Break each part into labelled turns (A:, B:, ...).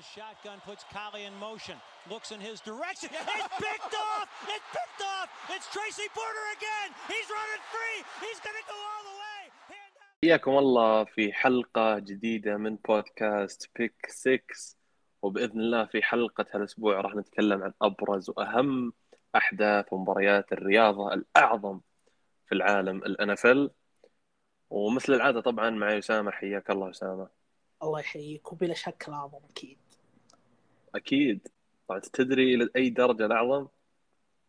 A: the shotgun, puts Collie in motion, looks in his direction. It's picked off! It's picked off! It's Tracy Porter again! He's running free! He's going to go all the way!
B: حياكم الله في حلقة جديدة من بودكاست بيك 6 وبإذن الله في حلقة هالأسبوع راح نتكلم عن أبرز وأهم أحداث ومباريات الرياضة الأعظم في العالم الأنفل ومثل العادة طبعا معي أسامة حياك الله أسامة
C: الله يحييك وبلا شك الأعظم أكيد
B: أكيد. طبعا تدري إلى أي درجة الأعظم؟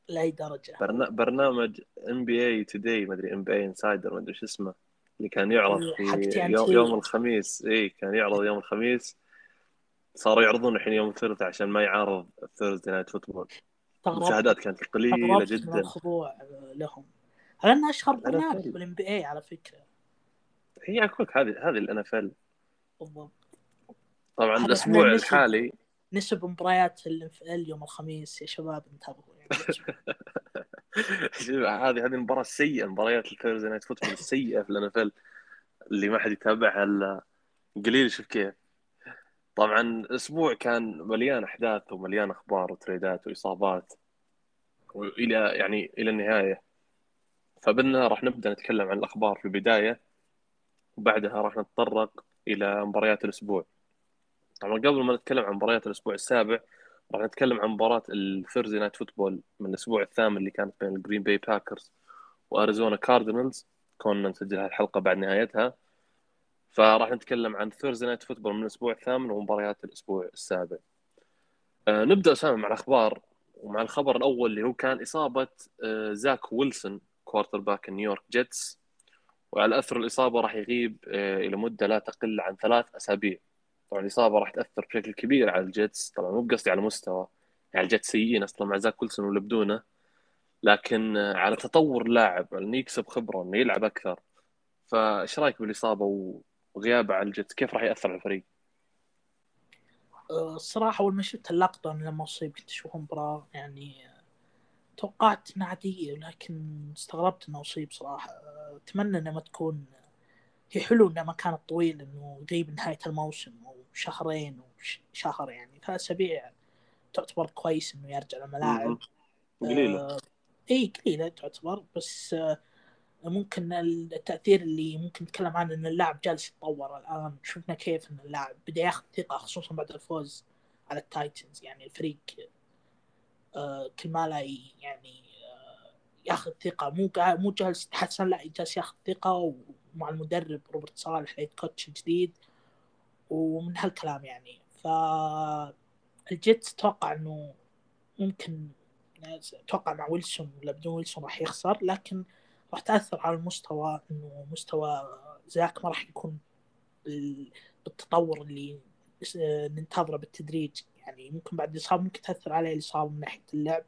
C: لأي درجة؟
B: برنا... برنامج ام بي اي توداي ما أدري ام بي اي انسايدر ما أدري شو اسمه اللي كان يعرض في. يوم, يوم الخميس. إي كان يعرض يوم الخميس. صاروا يعرضون الحين يوم الثلاثاء عشان ما يعارض الثيرزداي نايت فوتبول المشاهدات كانت
C: قليلة
B: جدا.
C: الخضوع لهم. لأنه أشهر
B: الأنفل.
C: برنامج بالإن بي إي على فكرة؟
B: هي أقول لك هذه هذه ال NFL
C: بالضبط.
B: طبعا
C: الأسبوع
B: الحالي
C: نسب مباريات ال يوم الخميس يا شباب انتبهوا يعني.
B: هذه هذه المباراة السيئة مباريات ال Thursday Night Football السيئة في ال N اللي ما حد يتابعها إلا قليل. شوف كيف. طبعا الأسبوع كان مليان أحداث ومليان أخبار و trade ات وإصابات والى يعني إلى النهاية. فبدنا راح نبدأ نتكلم عن الأخبار في البداية وبعدها راح نتطرق إلى مباريات الأسبوع. طبعا قبل ما نتكلم عن مباريات الأسبوع السابع راح نتكلم عن مباراة ال Thursday Night Football من الأسبوع الثامن اللي كانت بين الجرين باي باكرز وأريزونا كاردينالز كنا نسجل هالحلقة بعد نهايتها. فراح نتكلم عن Thursday Night Football من الأسبوع الثامن ومباريات الأسبوع السابع. آه نبدأ اسامه مع الأخبار ومع الخبر الأول اللي هو كان إصابة آه زاك ويلسون quarterback نيويورك جيتس وعلى أثر الإصابة راح يغيب آه إلى مدة لا تقل عن ثلاث أسابيع. طبعا الإصابة راح تأثر بشكل كبير على الجيتس. طبعا مو بقصدي على مستوى يعني الجيتس سيئين أصلا مع زاك ويلسون ولا بدونه لكن على تطور لاعب إنه يكسب خبرة إنه يلعب أكثر. فإيش رأيك بالإصابة وغيابه على الجيتس؟ كيف راح يأثر على الفريق؟
C: آه، الصراحة أول ما شفت اللقطة من لما أصيب كنت أشوف مباراة يعني توقعت إنها عادية لكن استغربت إنه أصيب صراحة. آه، أتمنى إنها ما تكون هي حلو إنها ما كانت طويل إنه يغيب نهاية الموسم أو شهرين أو ش- شهر يعني. ثلاث أسابيع تعتبر كويس إنه يرجع الملاعب
B: قليلة.
C: آه، إي قليلة تعتبر. بس آه، ممكن التأثير اللي ممكن نتكلم عنه إن اللاعب جالس يتطور. الآن شفنا كيف إن اللاعب بدأ ياخذ ثقة خصوصا بعد الفوز على التايتنز. يعني الفريق آه، كل ما لا يعني آه، ياخذ ثقة. مو مو جالس يتحسن لا جالس ياخذ ثقة ومع المدرب روبرت صالح head coach جديد ومن هالكلام يعني. ف الجيتس أتوقع إنه ممكن أتوقع مع ويلسون ولا بدون ويلسون راح يخسر لكن راح تأثر على المستوى إنه مستوى زاك ما راح يكون بال- بالتطور اللي ننتظره بالتدريج. يعني ممكن بعد الاصابه ممكن تأثر عليه الإصابة من ناحية اللعب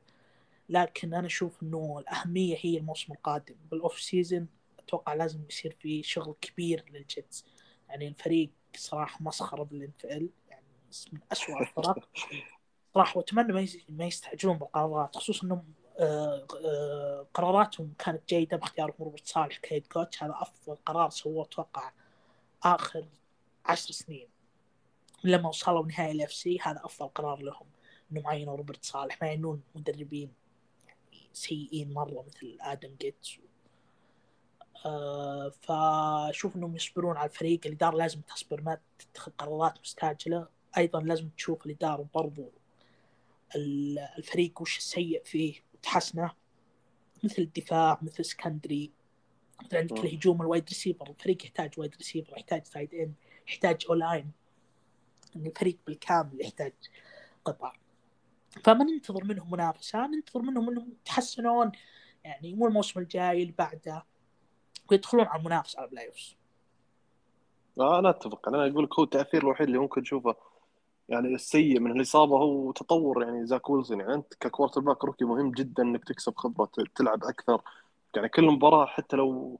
C: لكن أنا أشوف إنه الأهمية هي الموسم القادم. بال off-season أتوقع لازم يصير في شغل كبير للجيتس. يعني الفريق صراحة مسخرة بال NFL يعني من اسوء الفرق. صراحة وأتمنى ما يس- ما يستعجلون بالقرارات خصوصا إنهم آه، آه، قراراتهم كانت جيدة باختيارهم روبرت صالح ك head coach هذا أفضل قرار سووه أتوقع آخر عشر سنين. لما وصلوا نهائي ال AFC هذا أفضل قرار لهم انهم عينوا روبرت صالح ما يعينون مدربين يعني سيئين مرة مثل آدم جيس فأشوف إنهم يصبرون على الفريق الاداره لازم تصبر ما تتخذ قرارات مستعجلة. أيضا لازم تشوف الاداره برضو ال- الفريق وش السيء فيه. وتحسنه مثل الدفاع مثل secondary. مثل عندك. الهجوم ال wide receiver. الفريق يحتاج wide receiver يحتاج side end يحتاج O-line. الفريق بالكامل يحتاج قطع. فما ننتظر منهم منافسة ننتظر منهم إنهم يتحسنون. يعني مو الموسم الجاي اللي بعده. ويدخلون على المنافسة على ال playoffs.
B: آه أنا أتفق. أنا أقول لك هو التأثير الوحيد اللي ممكن تشوفه يعني السيء من الإصابة هو تطور يعني زاك ويلسون. يعني أنت ك quarterback rookie مهم جدا إنك تكسب خبرة تلعب أكثر. يعني كل مباراة حتى لو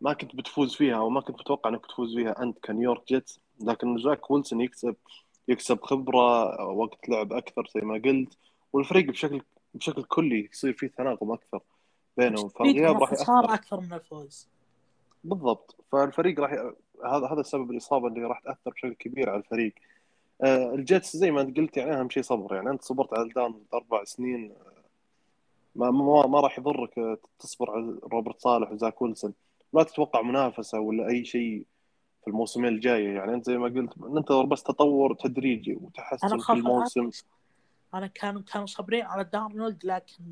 B: ما كنت بتفوز فيها أو ما كنت متوقع إنك بتفوز فيها أنت كنيويورك جيتس لكن زاك ويلسون يكسب يكسب خبرة وقت لعب أكثر زي ما قلت والفريق بشكل بشكل كلي يصير فيه تناغم أكثر. بينهم فالغياب راح
C: الخساره
B: ياثر
C: أكثر من الفوز.
B: بالضبط. فالفريق راح ي... هذا هذا سبب الإصابة اللي راح تأثر بشكل كبير على الفريق. آه، الجيتس زي ما انت قلت يعني أهم شيء صبر. يعني أنت صبرت على ألدان أربع سنين ما ما, ما راح يضرك تصبر على روبرت صالح وزاك ويلسون. لا تتوقع منافسة ولا أي شيء في الموسمين الجايه يعني أنت زي ما قلت ننتظر بس تطور تدريجي وتحسن في الموسم.
C: أنا كانوا كانوا صابرين على دارنولد لكن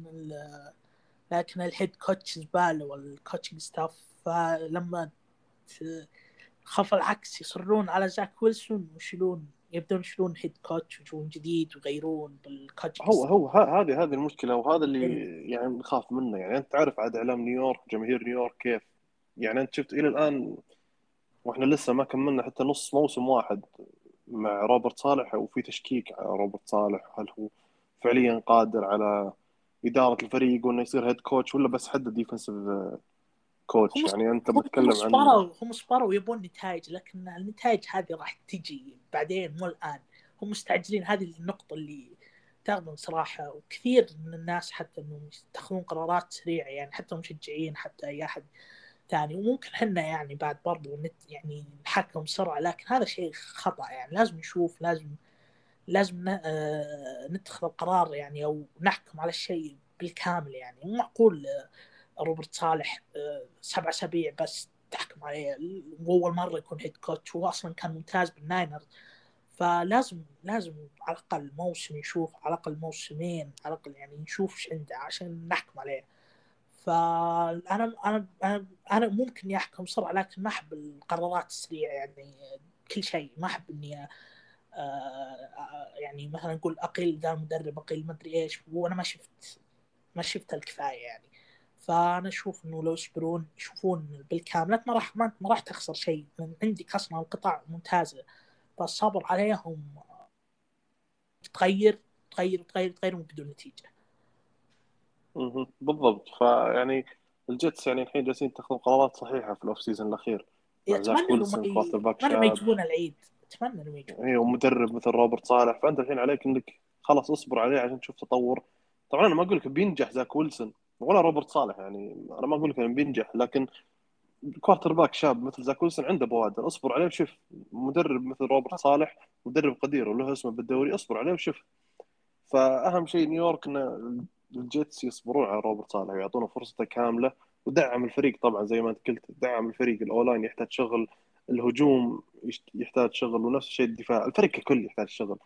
C: لكن ال head coach زبالة وال coaching staff فلما خاف العكس يصرون على زاك ويلسون ويشيلون يبدون يشيلون head coach ويجون جديد ويغيرون بال coach
B: هو هو هذه هذه المشكلة وهذا اللي إيه. يعني نخاف منه. يعني أنت تعرف عاد إعلام نيويورك جماهير نيويورك كيف؟ يعني أنت شفت إلى الآن وإحنا لسه ما كملنا حتى نص موسم واحد مع روبرت صالح وفي تشكيك على روبرت صالح. هل هو فعليا قادر على إدارة الفريق وانه يصير head coach ولا بس حد defensive coach يعني أنت بتتكلم
C: عن هم صبروا يبون نتائج لكن النتائج هذه راح تجي بعدين مو الآن. هم مستعجلين. هذه النقطة اللي تاخذون صراحة. وكثير من الناس حتى إنهم يتخذون قرارات سريعة يعني حتى المشجعين حتى أي أحد ثاني. وممكن إحنا يعني بعد برضو نت يعني نحكم بسرعة لكن هذا شيء خطأ. يعني لازم نشوف لازم لازم آه، نتخذ القرار يعني أو نحكم على الشيء بالكامل يعني. مو معقول آه، روبرت صالح آه، سبع أسابيع بس تحكم عليه. واول مرة يكون head coach هو أصلا كان ممتاز بالناينرز. فلازم لازم على الأقل موسم يشوف على الأقل موسمين على الأقل يعني نشوف إيش عنده عشان نحكم عليه. فأنا أنا أنا أنا ممكن يحكم بسرعة لكن ما أحب القرارات السريعة يعني. كل شيء ما أحب إني يعني مثلا نقول أقيل ذا المدرب أقيل ما أدري إيش وأنا ما شفت ما شفت الكفاية يعني. فأنا أشوف إنه لو يصبرون يشوفون بالكامل ما راح ما راح تخسر شيء. لأن عندك أصلا القطع ممتازة فالصبر عليهم. تغير تغير تغير تغير بدون نتيجة.
B: بالضبط. فيعني الجيتس يعني الحين جالسين يتخذون قرارات صحيحة في ال off season
C: الأخير. أتمنى إنهم يجيبون العيد. أتمنى انهم
B: يجون أيوه ومدرب مثل روبرت صالح. فأنت الحين عليك إنك خلاص اصبر عليه عشان تشوف تطور. طبعا أنا ما أقول لك بينجح زاك ويلسون ولا روبرت صالح يعني. أنا ما أقول لك إنه بينجح لكن quarterback شاب مثل زاك ويلسون عنده بوادر. اصبر عليه وشوف. مدرب مثل روبرت صالح مدرب قدير وله اسمه بالدوري اصبر عليه وشوف. فأهم شيء نيويورك ان الجيتس يصبرون على روبرت صالح ويعطونه فرصته كاملة. ودعم الفريق طبعا زي ما أنت قلت دعم الفريق. ال O-line يحتاج شغل. الهجوم يحتاج شغل ونفس الشيء الدفاع. الفريق ككل يحتاج شغل.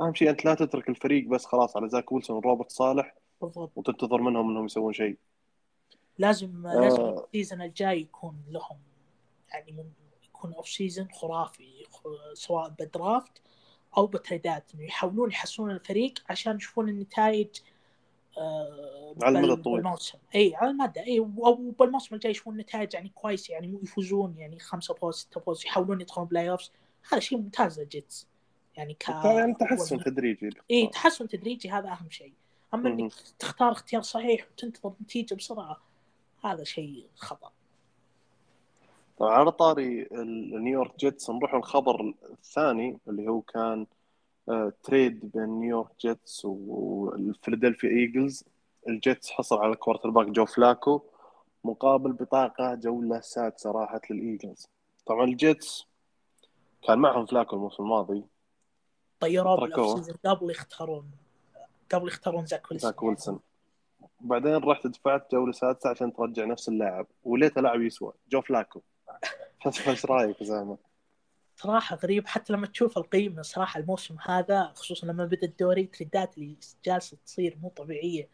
B: أهم شيء أنت لا تترك الفريق بس خلاص على زاك ويلسون وروبرت صالح بالضبط. وتنتظر منهم إنهم يسوون شيء.
C: لازم آه. لازم ال season الجاي يكون لهم يعني يكون off season خرافي. سواء ب draft أو ب تريدات. إنه يحاولون يحسنون الفريق عشان يشوفون النتائج
B: على المدى الطويل.
C: بالموسم إي على المدى. إي وبالموسم الجاي يشوفون نتائج يعني كويسه يعني يفوزون يعني خمسة فوز ستة فوز يحاولون يدخلون playoffs هذا شيء ممتاز للجيتس. يعني ك
B: يعني تحسن تدريجي
C: إي تحسن تدريجي هذا أهم شيء. أما إنك تختار اختيار صحيح وتنتظر نتيجة بسرعة هذا شيء خطأ.
B: طبعا على طاري النيويورك جيتس نروح الخبر الثاني اللي هو كان آه، trade بين نيويورك جيتس والفيلادلفيا إيجلز. الجيتس حصل على quarterback جو فلاكو مقابل بطاقة جولة سادسة راحت للإيجلز. طبعا الجيتس كان معهم فلاكو الموسم الماضي.
C: طيروه قبل يختارون قبل يختارون زاك
B: ويلسون. زاك ويلسون. وبعدين رحت دفعت جولة سادسة عشان ترجع نفس اللاعب وليته لاعب يسوى جو فلاكو. إيش رأيك زلمة؟
C: صراحة غريب حتى لما تشوف القيمة صراحة الموسم هذا خصوصا لما بدأ الدوري تريدات اللي جالسة تصير مو طبيعية.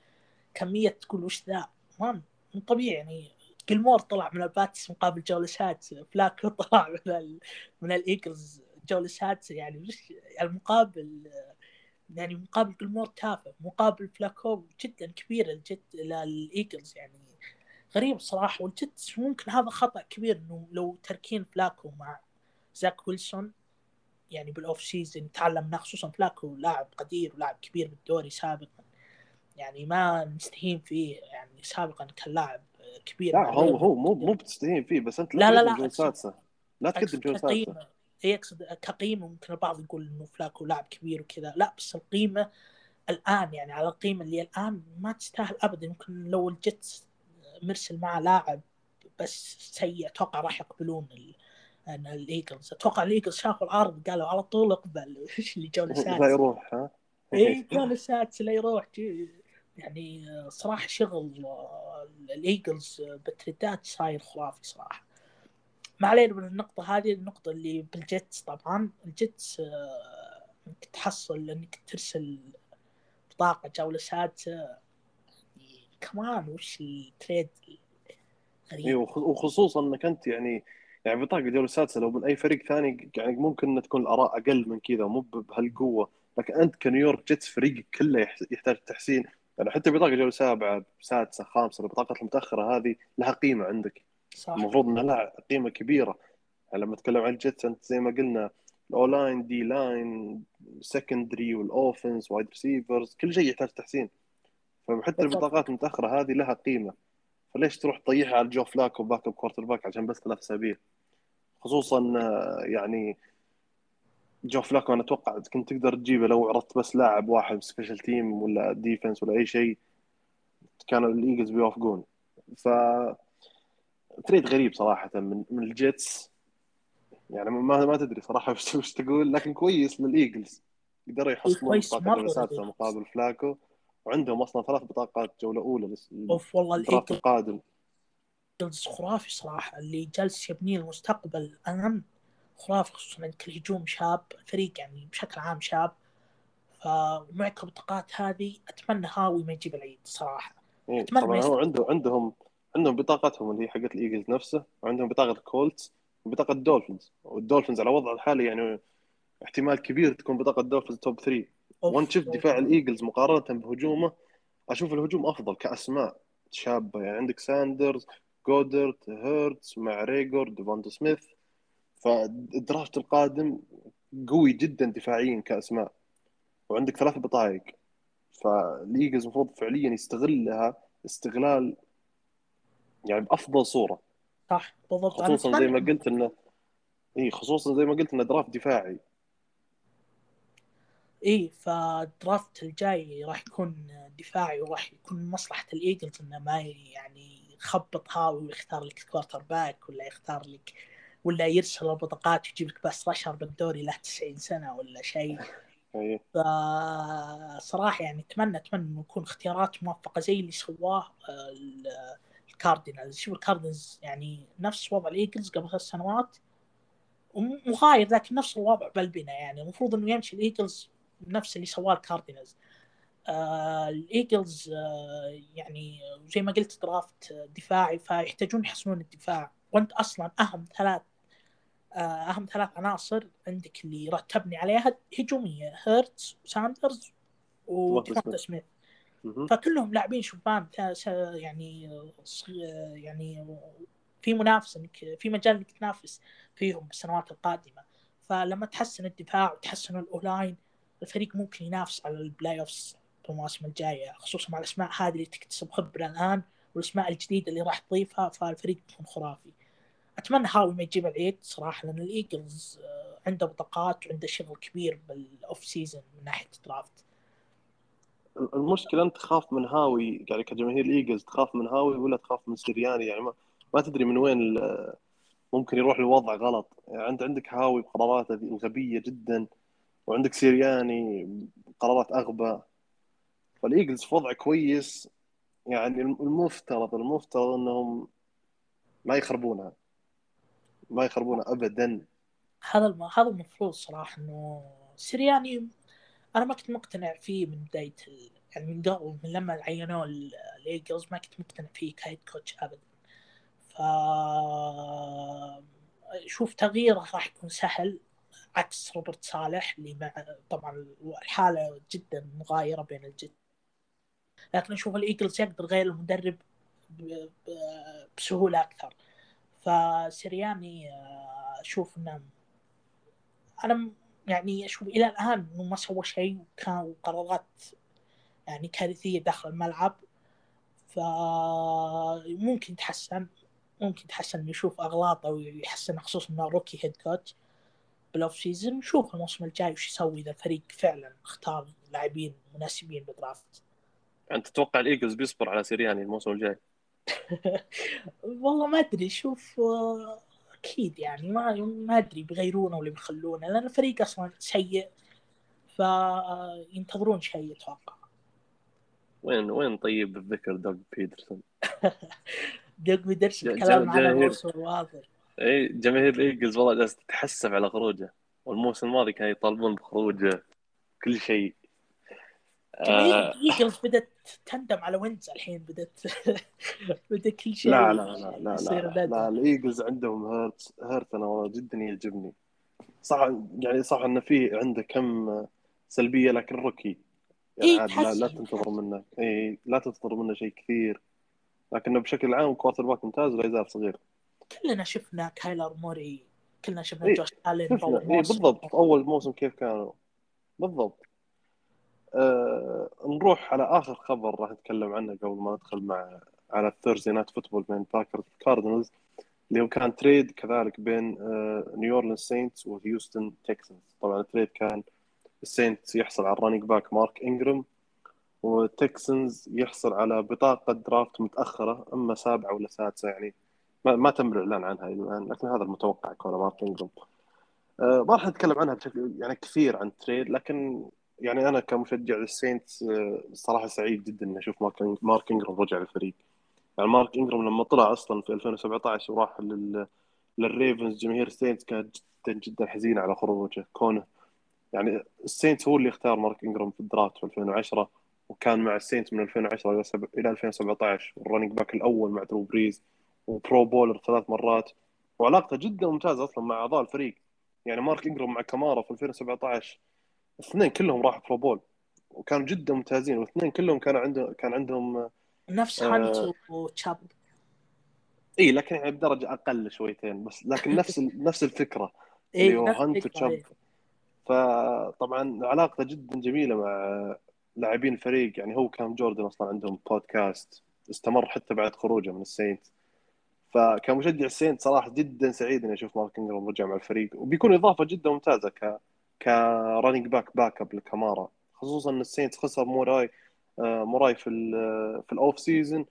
C: كمية تقول وش ذا؟ ما مو طبيعي يعني. جلمور طلع من الباتس مقابل جولسات فلاكو طلع من ال... من الإيجلز. جولسات يعني وش المقابل يعني مقابل جلمور تافه. مقابل فلاكو جدا كبير الجد للإيجلز يعني. غريب الصراحه والجد ممكن هذا خطأ كبير إنه لو تركين فلاكو مع زاك ويلسون يعني بالاوف سيزون يتعلم منه خصوصا فلاكو لاعب قدير ولاعب كبير بالدوري سابقا. يعني ما نستهين فيه يعني سابقا كان لاعب كبير
B: لا هو هو مو مو بتستهين فيه بس أنت لا لا لا, لا لا تقدم جولة سادسة.
C: يقصد كقيمة ممكن البعض يقول إنه فلاكو لاعب كبير وكذا. لا بس القيمة الآن يعني على القيمة اللي الآن ما تستاهل ابدا. يمكن لو الجيتس مرسل معه لاعب بس سيء أتوقع راح يقبلون أن الايجلز أتوقع الايجلز شافوا العرض قالوا على طول اقبل إيش اللي جوله
B: لا
C: سادسه
B: يروح ها؟
C: اي جوله سادسه لا يروح. يعني صراحة شغل آه، الايجلز بالتريدات صاير خرافي صراحة. ما علينا من النقطة هذه النقطة اللي بالجيتس طبعا. الجيتس آه، إنك تحصل إنك ترسل بطاقة جولة سادسة يعني كمان وش ال
B: trade؟
C: غريب.
B: وخ- وخصوصا إنك أنت يعني يعني بطاقة جوله سادسه لو من أي فريق ثاني يعني ممكن تكون الآراء أقل من كذا مو بهالقوة. لكن أنت كنيويورك جيتس فريقك كله يح- يحتاج تحسين. يعني حتى بطاقة جوله سابعه سادسة خامسة البطاقات المتأخرة هذه لها قيمة عندك.
C: صح.
B: المفروض إنها لها قيمة كبيرة. يعني لما نتكلم عن الجيتس أنت زي ما قلنا ال O-line D-line secondary وال offense wide receivers كل شيء يحتاج تحسين. فحتى. البطاقات المتأخرة هذه لها قيمة. فليش تروح تطيحها على جو فلاكو backup quarterback عشان بس ثلاث اسابيع خصوصا آه، يعني جو فلاكو أنا أتوقع كنت تقدر تجيبه لو عرضت بس لاعب واحد special team ولا defense ولا أي شيء كانوا ال Eagles بيوافقون ف trade غريب صراحة من من ال Jets. يعني ما ما تدري صراحة وش تقول لكن كويس لل Eagles قدروا يحصلون بطاقه. مقابل فلاكو. وعندهم أصلا ثلاث بطاقات جولة أولى لس-
C: أوف والله
B: ال
C: draft
B: القادم.
C: خرافي صراحة اللي جالس يبني المستقبل. الان خرافي خصوصا عندك الهجوم شاب الفريق يعني بشكل عام شاب. فمعك البطاقات هذه أتمنى هاوي ما يجيب العيد صراحة.
B: إيه
C: أتمنى
B: طبعا هو عنده عندهم عندهم بطاقتهم اللي هي حقت ال Eagles نفسه وعندهم بطاقة ال Colts وبطاقه ال Dolphins. وال Dolphins على وضعه الحالي يعني احتمال كبير تكون بطاقة ال Dolphins top 3
C: أوف،
B: وانت شفت. دفاع ال Eagles مقارنة بهجومه أشوف الهجوم أفضل كأسماء شابة. يعني عندك ساندرز جودرت هيرتز مع ريجور ديفونتا سميث فال draft القادم قوي جدا دفاعيا كأسماء. وعندك ثلاث بطايق. فال Eagles المفروض فعليا يستغلها استغلال يعني بأفضل صورة.
C: صح بالضبط.
B: خصوصا زي ما قلت انه إي خصوصا زي ما قلت إنه draft دفاعي.
C: إيه فال draft الجاي راح يكون دفاعي وراح يكون من مصلحة ال Eagles إنه ما يعني يخبط هاوي ويختار لك quarterback ولا يختار لك ولا يرسل البطاقات ويجيب لك pass rusher بالدوري له 90 سنة ولا شيء.
B: إي.
C: فصراحة يعني أتمنى أتمنى إنه يكون اختيارات موفقة زي اللي سواه آه، ال- ال Cardinals شوف ال Cardinals يعني نفس وضع ال Eagles قبل ثلاث سنوات وم- مغاير لكن نفس الوضع بلبنة يعني المفروض إنه يمشي ال Eagles نفس اللي سواه ال Cardinals آه ال Eagles آه يعني زي ما قلت draft دفاعي فيحتاجون يحسنون الدفاع. وأنت أصلا أهم ثلاث آه أهم ثلاث عناصر عندك اللي راح تبني عليها هجومية هيرتز وساندرز وديفونتا
B: سميث.
C: فكلهم لاعبين شبان يعني يعني في منافسه انك في مجال إنك تنافس فيهم بالسنوات القادمة. فلما تحسن الدفاع وتحسن ال O-line الفريق ممكن ينافس على ال playoffs المواسم الجاية خصوصا مع الأسماء هذه اللي تكتسب خبرة الآن والأسماء الجديدة اللي راح تضيفها فالفريق بيكون خرافي. أتمنى هاوي ما يجيب العيد صراحة لأن ال Eagles آه، عنده بطاقات وعنده شغل كبير بال off season من ناحية ال
B: draft. المشكلة أنت تخاف من هاوي يعني كجماهير ال Eagles تخاف من هاوي ولا تخاف من سيرياني يعني ما, ما تدري من وين ممكن يروح الوضع غلط يعني أنت عندك هاوي بقراراته الغبية جدا وعندك سيرياني بقرارات أغبى. فال Eagles في وضع كويس. يعني المفترض المفترض إنهم ما يخربونها ما يخربونها ابدا.
C: هذا الم... هذا المفروض صراحة إنه سيرياني أنا ما كنت مقتنع فيه من بداية ال... يعني من قبل من لما عينوه ال- ال Eagles ما كنت مقتنع فيه ك head coach ابدا. ف شوف تغييره راح يكون سهل. عكس روبرت صالح اللي مع طبعا الحالة جدا مغايرة بين ال Jets. لكن أشوف ال Eagles يقدر يغير المدرب بسهولة أكثر. فسيرياني آه، أشوف إنه أنا يعني أشوف إلى الآن إنه ما سوى شيء وكان قرارات يعني كارثية داخل الملعب. فممكن يتحسن ممكن يتحسن يشوف أغلاطه ويحسن خصوصا إنه rookie head coach بال off season نشوف الموسم الجاي وش يسوي إذا الفريق فعلا اختار لاعبين مناسبين بال
B: draft. أنت تتوقع ال Eagles بيصبر على سيرياني الموسم الجاي؟
C: والله ما أدري شوف أكيد يعني ما ما أدري بيغيرونه ولا بيخلونه لأن الفريق أصلا سيء فينتظرون شيء أتوقع.
B: وين وين طيب الذكر دوغ بيترسون
C: دوغ بيترسون
B: ج-
C: كلام على واضح.
B: اي جماهير ال Eagles والله جالسة تتحسف على خروجه. والموسم الماضي كانوا يطالبون بخروجه كل شيء.
C: جماهير
B: آه.
C: ال Eagles بدأت تندم على وينز الحين بدأت بدأ كل شيء
B: لا لا لا لا لا,
C: ندم.
B: لا. ال Eagles عندهم هيرت هيرت أنا والله جدا يعجبني. صح يعني صح انه في عنده كم سلبية لكن rookie. يعني
C: إيه،
B: عاد لا, لا. تنتظر منه. اي لا تنتظر منه شيء كثير. لكنه بشكل عام quarterback ممتاز ولا يزال صغير.
C: كلنا شفنا كايلر موري كلنا شفنا
B: إيه،
C: جوش ألين
B: شفنا.
C: موسم.
B: بالضبط. أول موسم كيف كانوا. بالضبط. آه نروح على آخر خبر راح نتكلم عنه قبل ما ندخل مع على ال Thursday Night Football بين Packers Cardinals اللي هو كان trade كذلك بين آه New Orleans Saints و Houston Texans طبعا ال trade كان ال Saints يحصل على ال running back مارك انجرام و Texans يحصل على بطاقة draft متأخرة أما سابعة ولا سادسة يعني ما, ما تم الإعلان عنها إلى الآن لكن هذا المتوقع كون مارك آه، ما راح نتكلم عنها بشكل يعني كثير عن ال trade لكن يعني أنا كمشجع لل Saints آه، صراحة سعيد جدا إني أشوف مارك مارك إنجرام رجع للفريق. يعني مارك إنجرام لما طلع أصلا في 2017 وراح لل لل Ravens جماهير ال Saints كانت جدا جدا حزينة على خروجه. كونه يعني ال Saints هو اللي اختار مارك إنجرام في ال draft في 2010 وكان مع ال Saints من 2010 إلى سب- إلى 2017 وال running back الأول مع درو بريز. و Pro Bowler ثلاث مرات وعلاقته جدا ممتازة أصلا مع أعضاء الفريق. يعني مارك إنجرام مع كامارا في 2017 الاثنين كلهم راحوا Pro Bowl وكانوا جدا ممتازين والاثنين كلهم كانوا عندهم كان عندهم
C: نفس
B: آه.
C: هانت وتشاب
B: إي لكن يعني بدرجة أقل شويتين بس لكن نفس نفس الفكرة. اللي
C: اي
B: هو هانت وتشاب. فطبعا علاقته جدا جميلة مع لاعبين الفريق. يعني هو كام جوردن أصلا عندهم بودكاست استمر حتى بعد خروجه من السينت. فكمشجع السينت صراحة جدا سعيد اني أشوف مارك انجرام رجع مع الفريق. وبيكون إضافة جدا ممتازة ك ك running back backup لكامارا. خصوصا إن السينت خسر موراي آه، موراي في ال- في ال off-season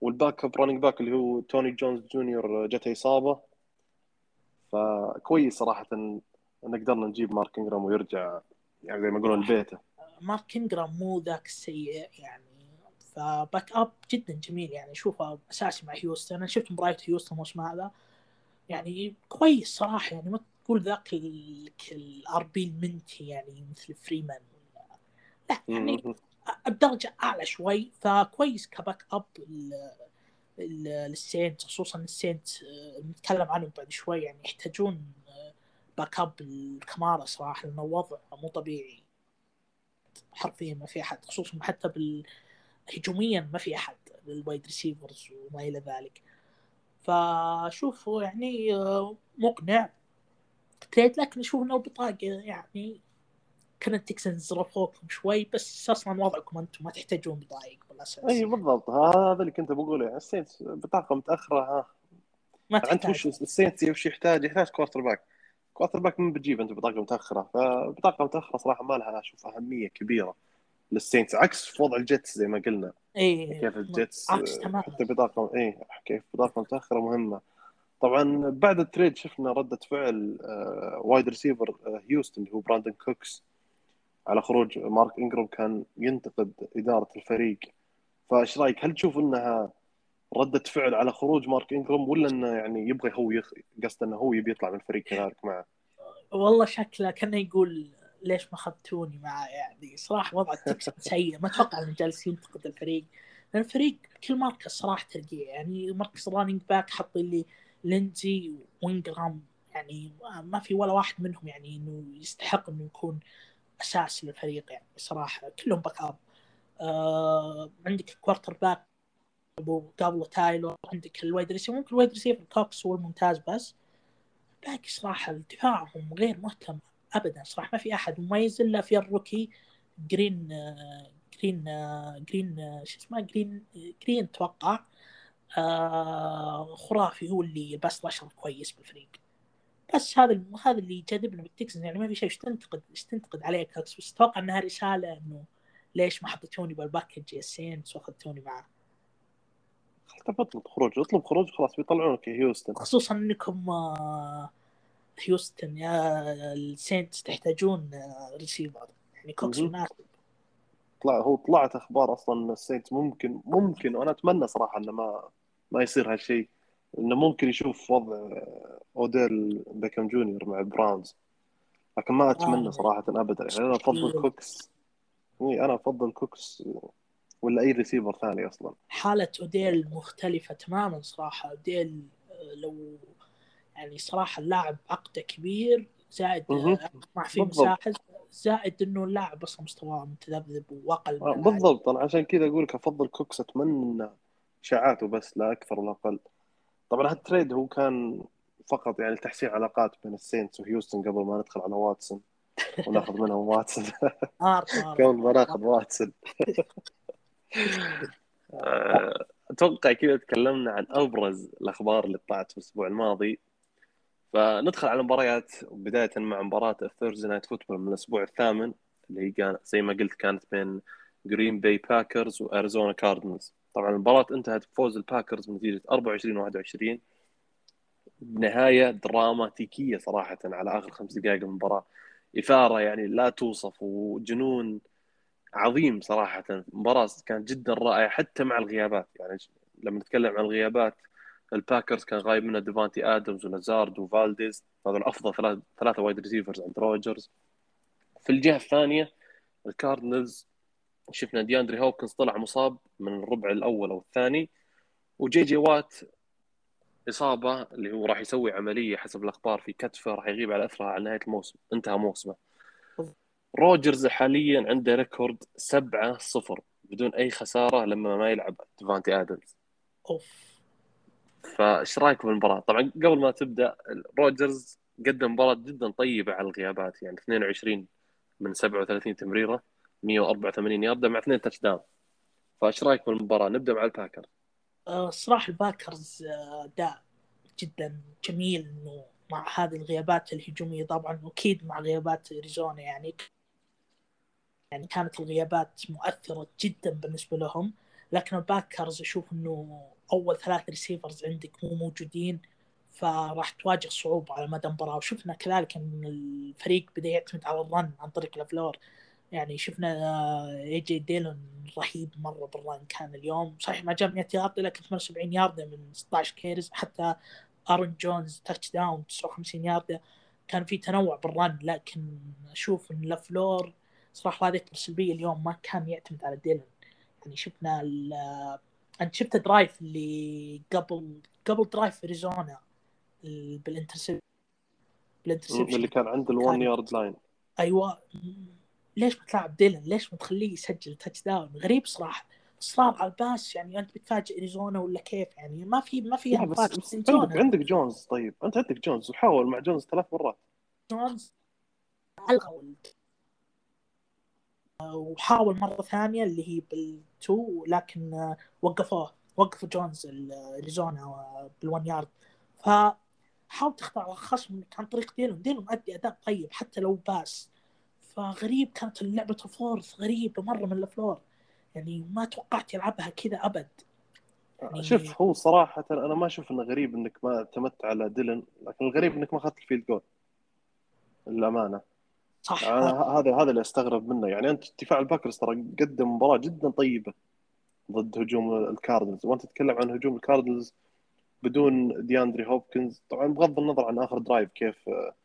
B: وال backup running back اللي هو توني جونز جونيور جته إصابة. فكويس صراحة إن ان قدرنا نجيب مارك انجرام ويرجع يعني زي ما يقولون لبيته.
C: مارك انجرام مو ذاك السيء يعني. ف backup جدا جميل يعني أشوفه أساسي مع هيوستن. أنا شفت مباراة هيوستن الموسم هذا. يعني كويس صراحة يعني ما تقول ذاك ال RB المنتهي يعني مثل فريمان. لا يعني
B: مم.
C: الدرجه أعلى شوي. فكويس ك backup للسينت خصوصا السينت آه، نتكلم عنهم بعد شوي. يعني يحتاجون آه، backup لكمارا صراحة لأنه وضع مو طبيعي. حرفيا ما في أحد خصوصا حتى بال هجوميا ما في أحد لل wide receivers وما إلى ذلك. فشوف هو يعني آه، مقنع. trade لكن أشوف إنه بطاقة يعني كان التكسنز رفوكم شوي بس أصلا وضعكم أنتم ما تحتاجون بطايق بالأساس.
B: إي بالضبط. هذا اللي كنت بقوله. يعني السينت بطاقة متأخرة ها.
C: ما
B: انت وش
C: تحتاج
B: السينت وش يحتاج؟ يحتاج quarterback quarterback من بتجيب أنت بطاقة متأخرة. فبطاقة متأخرة صراحة ما لها أشوف أهمية كبيرة. للسينتس عكس وضع الجيتس زي ما قلنا.
C: اي
B: كيف الجيتس حتى بطاقه اي كيف بطاقه متأخرة مهمة. طبعا بعد ال trade شفنا ردة فعل wide receiver هيوستن اللي هو براندن كوكس على خروج مارك إنجرام كان ينتقد إدارة الفريق. فإيش رأيك؟ هل تشوف إنها ردة فعل على خروج مارك إنجرام ولا إنه يعني يبغى هو يخ... قصده إنه هو يبي يطلع من الفريق كذلك معه؟
C: والله شكله كأنه يقول ليش ما أخذتوني معاه يعني؟ صراحة وضع التكسن سيء. ما أتوقع انه جالس ينتقد الفريق. لأن الفريق كل مركز صراحة تلقيه يعني مركز running back حط لي لينزي وانجرام يعني ما في ولا واحد منهم يعني إنه يستحق إنه يكون أساس للفريق يعني صراحة. كلهم باك اب آه عندك كوارتر باك قبله تايلور عندك الوايد ريسيفر ممكن الوايد ريسيفر كوكس هو الممتاز بس. باقي صراحة دفاعهم غير مهتم. ابدا صراحة ما في أحد مميز الا في الروكي جرين جرين جرين شو اسمه جرين جرين أتوقع آه، خرافي هو اللي يلبس الاشهر كويس بالفريق. بس هذا هذا اللي يجذبنا بالتكسن يعني ما في شيء إيش تنتقد إيش تنتقد عليه كوكس بس أتوقع إنها رسالة إنه ليش ما حطيتوني بال package يا سينتس واخذتوني معاه
B: تبطل خروج أطلب خروج خلاص بيطلعونك هيوستن.
C: خصوصا إنكم آه، هيوستن يا السينتس تحتاجون ريسيفر يعني كوكس. مناسب
B: طلع هو طلعت أخبار أصلا إن السينت ممكن ممكن وأنا أتمنى صراحة إنه ما ما يصير هالشيء. إنه ممكن يشوف وضع أوديل بيكم جونيور مع براونز. لكن ما أتمنى
C: آه.
B: صراحة ابدا. يعني أنا
C: أفضل.
B: كوكس. أنا أفضل كوكس ولا أي ريسيفر ثاني أصلا.
C: حالة أوديل مختلفة تماما صراحة. أوديل آه، لو يعني صراحة اللاعب عقده كبير زائد ما في. مساحة زائد إنه اللاعب أصلا مستواه متذبذب وأقل.
B: بالضبط. أنا عشان كذا أقول لك أفضل كوكس أتمنى إنه اشاعاته بس لا أكثر ولا أقل. طبعا هال trade هو كان فقط يعني تحسين علاقات بين السينتس وهيوستن قبل ما ندخل على واتسون. وناخذ منهم واتسون. قبل ما ناخذ واتسون. آه، أتوقع كذا تكلمنا عن أبرز الأخبار اللي طلعت في الأسبوع الماضي. فندخل على المباريات بدايه مع مباراة ال Thursday Night Football من الأسبوع الثامن اللي هي كان زي ما قلت كانت بين جرين باي باكرز واريزونا كاردنلز طبعا المباراة انتهت بفوز الباكرز بنتيجة 24 21 بنهايه دراماتيكية صراحة على آخر خمس دقائق من المباراة. إثارة يعني لا توصف وجنون عظيم صراحة. مباراة كانت جدا رائعة حتى مع الغيابات. يعني لما نتكلم عن الغيابات الباكرز كان غايب منها ديفانتي آدمز ولازارد وفالديز. هذول افضل ثلاث ثلاثة wide receivers عند روجرز. في الجهة الثانية الكاردنالز شفنا دياندري هوبكنز طلع مصاب من الربع الأول أو الثاني وجي جي وات إصابة اللي هو راح يسوي عملية حسب الأخبار في كتفه راح يغيب على اثرها على نهاية الموسم انتهى موسمه. روجرز حاليا عنده record 7 0 بدون أي خسارة لما ما يلعب ديفانتي آدمز.
C: أوف.
B: فايش رايك بالمباراه؟ طبعا قبل ما تبدأ روجرز قدم مباراة جدا طيبة على الغيابات يعني 22 من 37 تمريرة 184 ياردة مع اثنين touchdown فايش رايك بالمباراه؟ نبدأ مع الباكر
C: آه، الصراحه الباكرز آه، أداء جدا جميل إنه مع هذه الغيابات الهجومية طبعا واكيد مع غيابات أريزونا يعني يعني كانت الغيابات مؤثرة جدا بالنسبة لهم لكن الباكرز أشوف إنه أول ثلاث receivers عندك مو موجودين فراح تواجه صعوبة على مدى المباراة. وشفنا كذلك إن الفريق بدأ يعتمد على ال run عن طريق لافلور يعني شفنا اي جي ديلون رهيب مرة بال run كان اليوم. صحيح ما جاب 100 يارده لكن 78 يارده من 16 carries حتى ارون جونز touchdown 59 يارده كان في تنوع بال run لكن أشوف إن لافلور صراحة هذه اكبر سلبية اليوم ما كان يعتمد على ديلون يعني شفنا انت شفت ال drive اللي قبل قبل drive اريزونا ال- بال interception بال interception
B: اللي كان عند ال one yard
C: line أيوه. ليش ما تلعب ديلون؟ ليش ما تخليه يسجل touchdown؟ غريب صراحة. اصرار على ال pass يعني أنت بتفاجئ اريزونا ولا كيف يعني؟ ما في ما في
B: بس. بس عندك عندك جونز طيب. أنت عندك جونز وحاول مع جونز ثلاث مرات.
C: جونز ال- وحاول مرة ثانية اللي هي بال two لكن آه، وقفوه وقفوا جونز ال- أريزونا بال one yard. فحاول تخدع خصمك عن طريق ديلون ديلون مؤدي أداء طيب حتى لو بأس. فغريب كانت لعبه ال fourth غريبة مرة من لافلور يعني ما توقعت يلعبها كذا أبد. يعني
B: شوف هو صراحة أنا ما أشوف إنه غريب إنك ما اعتمدت على ديلون لكن الغريب إنك ما أخذت ال field goal. للأمانة.
C: صح.
B: هذا هذا اللي أستغرب منه. يعني أنت دفاع الباكرز ترى قدم مباراة جدا طيبة ضد هجوم الكاردنلز. وأنت تتكلم عن هجوم الكاردنلز بدون دياندري هوبكنز. طبعا بغض النظر عن آخر drive كيف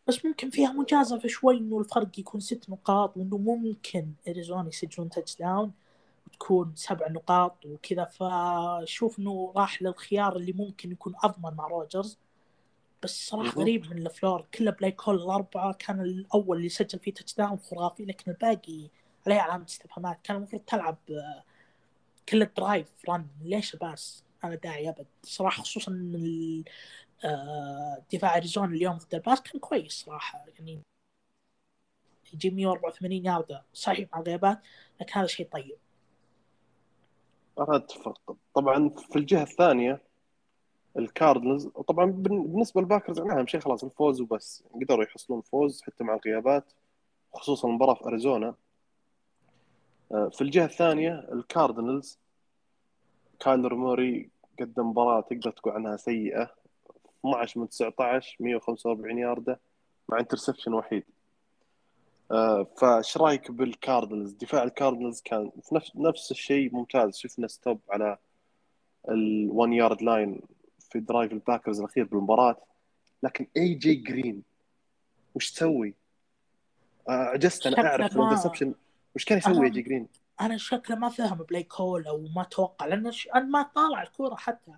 C: بس ممكن فيها مجازفة شوي إنه الفرق يكون ست نقاط وإنه ممكن اريزونا يسجلون touchdown وتكون سبع نقاط وكذا. فشوف إنه راح للخيار اللي ممكن يكون أضمن مع روجرز بس
B: صراحة.
C: غريب من لافلور كله play call الأربعة كان الأول اللي سجل فيه touchdown خرافي لكن الباقي عليه علامة استفهامات. كان المفروض تلعب كل ال drive run ليش pass ما له داعي أبد. صراحة خصوصا إن ال- آه، دفاع أريزونا اليوم ضد ال pass كان كويس صراحة. يعني يجي 184 ياردة صحيح مع غيابات لكن هذا شيء طيب.
B: أنا أتفق طبعا في الجهة الثانية الكاردنلز وطبعا بالنسبة للباكرز يعني أهم شيء خلاص الفوز وبس. قدروا يحصلون فوز حتى مع الغيابات خصوصا المباراة في أريزونا. آه، في الجهة الثانية الكاردنلز كايلر موري قدم مباراة تقدر تقول عنها سيئة. 12 من 19 145 ياردة مع interception وحيد. آه، فايش رأيك بالكاردنلز؟ دفاع الكاردنز كان في نفس نفس الشيء ممتاز. شفنا stop على ال1 yard line في drive الباكرز الأخير بالمباراة لكن اي جي جرين وش تسوي؟ آه، عجزت أنا
C: شكله
B: أعرف
C: ما-
B: ال interception وش كان يسوي اي جي جرين؟
C: أنا شكله ما فهم play call أو ما توقع لأن ش... أنا ما طالع الكورة حتى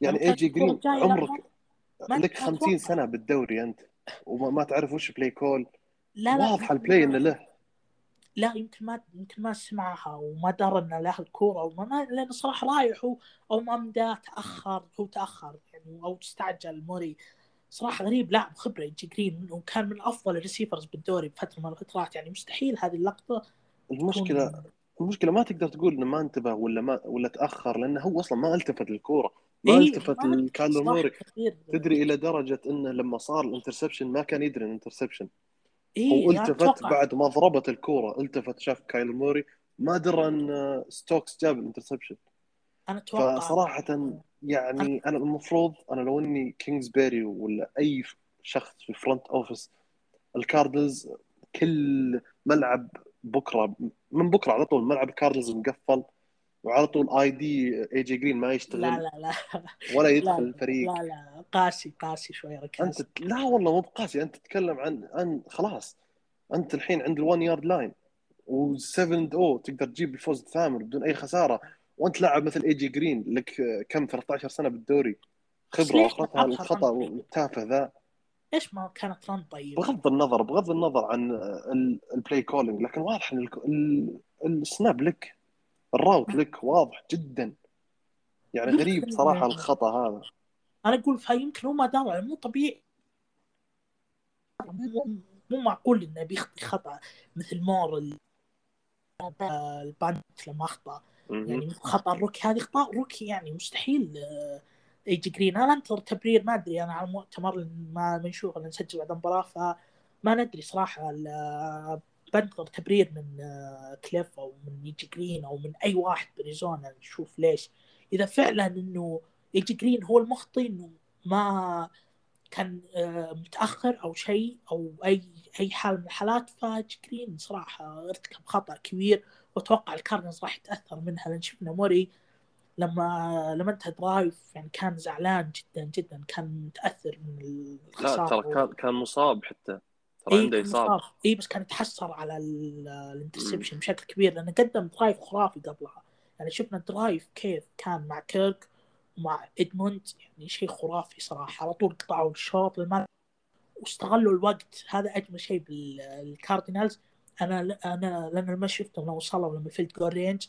B: يعني اي جي جرين عمرك لك
C: أتوقع.
B: 50 سنة بالدوري أنت وما ما تعرف وش play call
C: لا واضحة
B: ال
C: play
B: إنه له
C: لا يمكن ما يمكن ما سمعها وما درى ان له الكورة أو ما لأنه صراحة رايح أو ما مداه تأخر هو تأخر يعني أو استعجل موري. صراحة غريب لاعب خبرة اي جي جرين وكان من أفضل ال receivers بالدوري بفترة من الفترات يعني مستحيل هذه اللقطة
B: المشكلة
C: تكون-
B: المشكلة ما تقدر تقول إنه ما انتبه ولا ما ولا تأخر لأنه هو أصلا ما التفت للكورة. ما
C: إيه،
B: التفت
C: صراحة
B: موري. تدري إلى درجة إنه لما صار ال interception ما كان يدري ال interception.
C: إيه
B: هو
C: أنا
B: التفت بعد ما ضربت الكورة ألتفت شاف كايلر موري. ما درى ان ستوكس جاب الانترسبشن.
C: أنا أتوقع.
B: فصراحه يعني أنا المفروض أنا لو إني كينجز بيري ولا أي شخص في فرونت اوفيس الكاردلز كل ملعب بكرة من بكرة على طول ملعب الكاردلز مقفل. وعلى طول آي دي إي جي جرين ما يشتغل
C: لا لا لا.
B: ولا
C: لا
B: يدخل الفريق.
C: لا لا قاسي قاسي شوي ركاز
B: أنت لا والله مو بقاسي. أنت تتكلم عن عن خلاص. أنت الحين عند ال one yard line و7 أو تقدر تجيب الفوز الثامن بدون أي خسارة. وأنت لاعب مثل إي جي جرين لك كم 13 سنة بالدوري.
C: خبرة
B: واخرتها الخطا؟ التافه ذا.
C: ليش ما كانت run طيب؟
B: بغض النظر بغض النظر عن ال- ال play calling لكن واضح إن ال- ال- ال snap لك. ال route لك واضح جدا. يعني غريب صراحة الخطأ هذا.
C: أنا أقول فيمكن هو ما دار مو طبيعي. مو مو معقول إنه بيخطي خطأ مثل مور آه، ال punt لما
B: أخطأ.
C: يعني خطأ ال rookie. هذه أخطاء rookie يعني مستحيل آه، اي جي جرين. أنا أنتظر تبرير ما أدري. أنا على المؤتمر ما بنشوف نسجل بعد المباراة فما ندري صراحة بنتظر تبرير من آه، كليف أو من اي جي جرين أو من أي واحد باريزونا نشوف ليش. إذا فعلا إنه اي جي جرين هو المخطي إنه ما كان آه، متأخر أو شيء أو أي أي حال من الحالات ف A.J. Green صراحة أرتكب خطأ كبير. وأتوقع الكاردينالز راح يتأثر منها لأن شفنا موري لما لما انتهى drive يعني كان زعلان جدا جدا كان متأثر من
B: لا
C: الخساره
B: ترى كان كان مصاب حتى. ترى
C: اي
B: عنده
C: إصابة. اي بس كان يتحسر على ال- ال interception بشكل كبير لأنه قدم drive خرافي قبلها. يعني شفنا ال drive كيف كان مع كيرك ومع إدموند يعني شيء خرافي صراحة. على طول قطعوا الشوط واستغلوا الوقت. هذا أجمل شيء بالكاردينالز أنا أنا لأن لما شفتهم لما وصلوا لما field goal range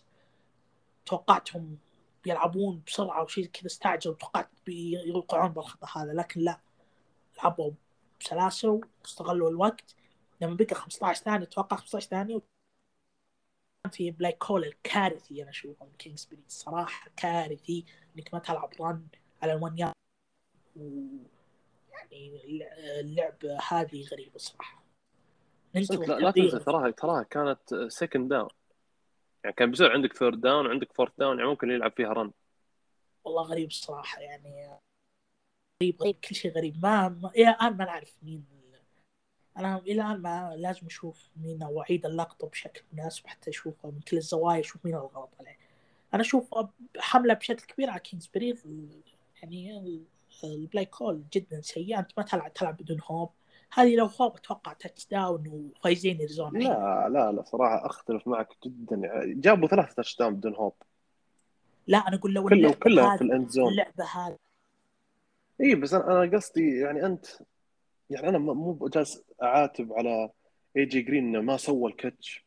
C: توقعتهم يلعبون بسرعة وشيء كذا استعجلوا توقعت بيوقعون بالخطأ هذا لكن لا لعبوا بسلاسة واستغلوا الوقت. لما بقى 15 ثانية أتوقع 15 ثانية. كان في play call الكارثي أنا اشوفه من كينجزبري صراحة كارثي إنك ما تلعب run على ال one yard و يعني اللعبه هذه غريبة
B: صراحة. لا, لا تنسى تراها تراها كانت second down يعني كان بيصير عندك third down وعندك fourth down يعني ممكن يلعب فيها run
C: والله غريب الصراحه يعني غريب غريب كل شيء غريب. ما, ما إلى الآن ما نعرف مين أنا إلى الآن ما لازم أشوف مين أو اعيد اللقطة بشكل مناسب حتى أشوفها من كل الزوايا أشوف مين الغلط عليه. أنا أشوف حملة بشكل كبير على كينجزبري يعني ال play call جدا سيء أنت ما تلعب تلعب بدون هوب. هذه لو هوب أتوقع touchdown وفايزين اريزونا
B: لا لا لا صراحة أختلف معك جدا. جابوا ثلاث touchdown بدون هوب.
C: لا أنا أقول لو
B: كله
C: هذه-
B: في ال end
C: zone اللعبة هذه
B: اي بس أنا أنا قصدي يعني انت يعني أنا مو جالس أعاتب على A.J. Green إنه ما سوى ال catch.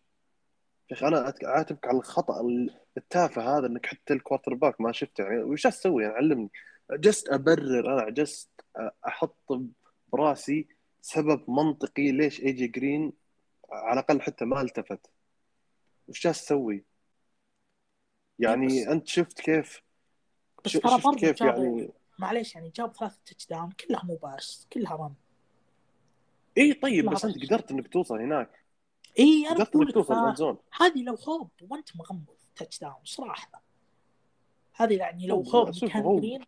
B: يا أخي أنا أعاتبك على الخطأ ال- التافه هذا إنك حتى ال quarterback ما شفته. يعني وش أسوي يعني علمني. جالس أبرر أنا جالس أحط براسي سبب منطقي ليش A.J. Green على الأقل حتى ما التفت. وش جالس تسوي؟ يعني
C: بس-
B: أنت شفت كيف
C: بس
B: شفت كيف يعني
C: معليش يعني جاب ثلاثة touchdown كلها مو pass كلها run
B: إي طيب بس
C: أنت.
B: قدرت إنك توصل هناك.
C: إي أنا
B: قدرت
C: إنك
B: توصل
C: هذه لو هوب وأنت مغمض touchdown صراحة. هذه يعني لو هوب
B: شوف،
C: كان جرين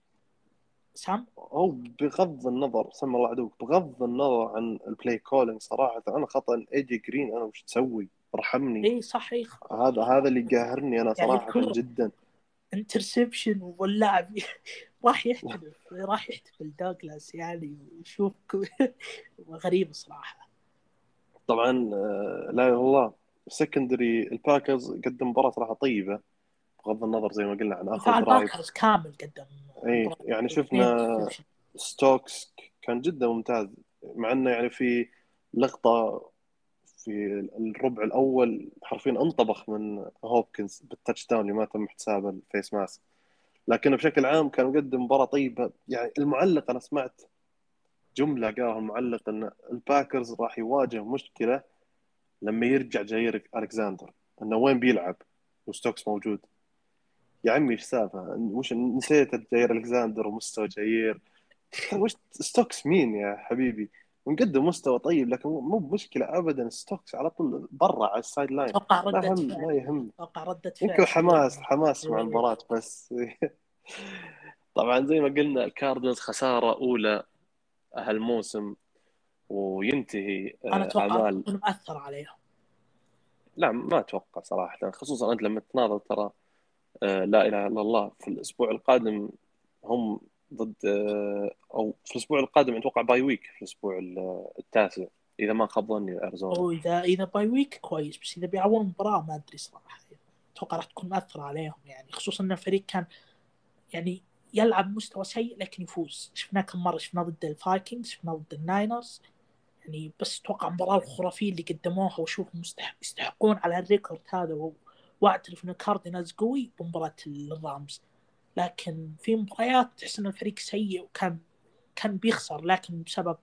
C: سام؟
B: هو بغض النظر سم الله عدوك بغض النظر عن ال play calling صراحة أنا خطأ A.J. Green أنا وش تسوي؟ ارحمني.
C: إي صح اي
B: هذا هذا اللي قاهرني أنا
C: يعني
B: صراحة
C: الكرة.
B: جدا.
C: interception واللاعب راح يحتفل راح يحتفل دوغلاس يعني وشوف غريب صراحة.
B: طبعا آه، لا إله إلا الله. secondary الباكرز قدم مباراة صراحة طيبة. بغض النظر زي ما قلنا عن
C: آخر
B: drive
C: الباكرز كامل قدم إي.
B: يعني شفنا. ستوكس كان جدا ممتاز. مع إنه يعني في لقطة في الربع الأول حرفيا انطبخ من هوبكنز بال touchdown اللي ما تم احتسابه ال face mask لكنه بشكل عام كان مقدم مباراة طيبة. يعني المعلق أنا سمعت جملة قالها المعلق إن الباكرز راح يواجه مشكلة لما يرجع جاير ألكساندر إنه وين بيلعب وستوكس موجود. يا عمي إيش السالفه وش نسيت جاير ألكساندر ومستوى جاير وش ستوكس مين يا حبيبي؟ مقدم مستوى طيب لكن مو بمشكله ابدا. ستوكس على طول برا على ال
C: sideline.
B: أتوقع
C: ردة
B: هم ما
C: فعل
B: هم
C: أتوقع ردة فعل.
B: يمكن حماس حماس مع
C: إيه.
B: المباراة بس. طبعا زي ما قلنا الكاردينالز خسارة أولى هالموسم وينتهي آه،
C: أنا
B: أتوقع
C: تكون مأثر عليهم.
B: لا ما أتوقع صراحة خصوصا أنت لما تناظر ترى آه، لا إله إلا الله في الأسبوع القادم هم ضد آه، أو في الأسبوع القادم أتوقع bye week في الأسبوع ال- التاسع إذا ما خاب ظني أريزونا
C: واذا إذا bye week كويس بس إذا بيلعبون مباراة ما أدري صراحة. أتوقع راح تكون مأثرة عليهم يعني خصوصا إن الفريق كان يعني يلعب مستوى سيء لكن يفوز. شفناه كم مرة شفناه ضد الفايكنجز شفناه ضد الناينرز. يعني بس أتوقع المباراة الخرافية اللي قدموها واشوف يستحقون على ال record هذا واعترف إن كاردينالز قوي بمباراة الرامز. لكن في مباريات تحس إن الفريق سيء وكان كان بيخسر لكن بسبب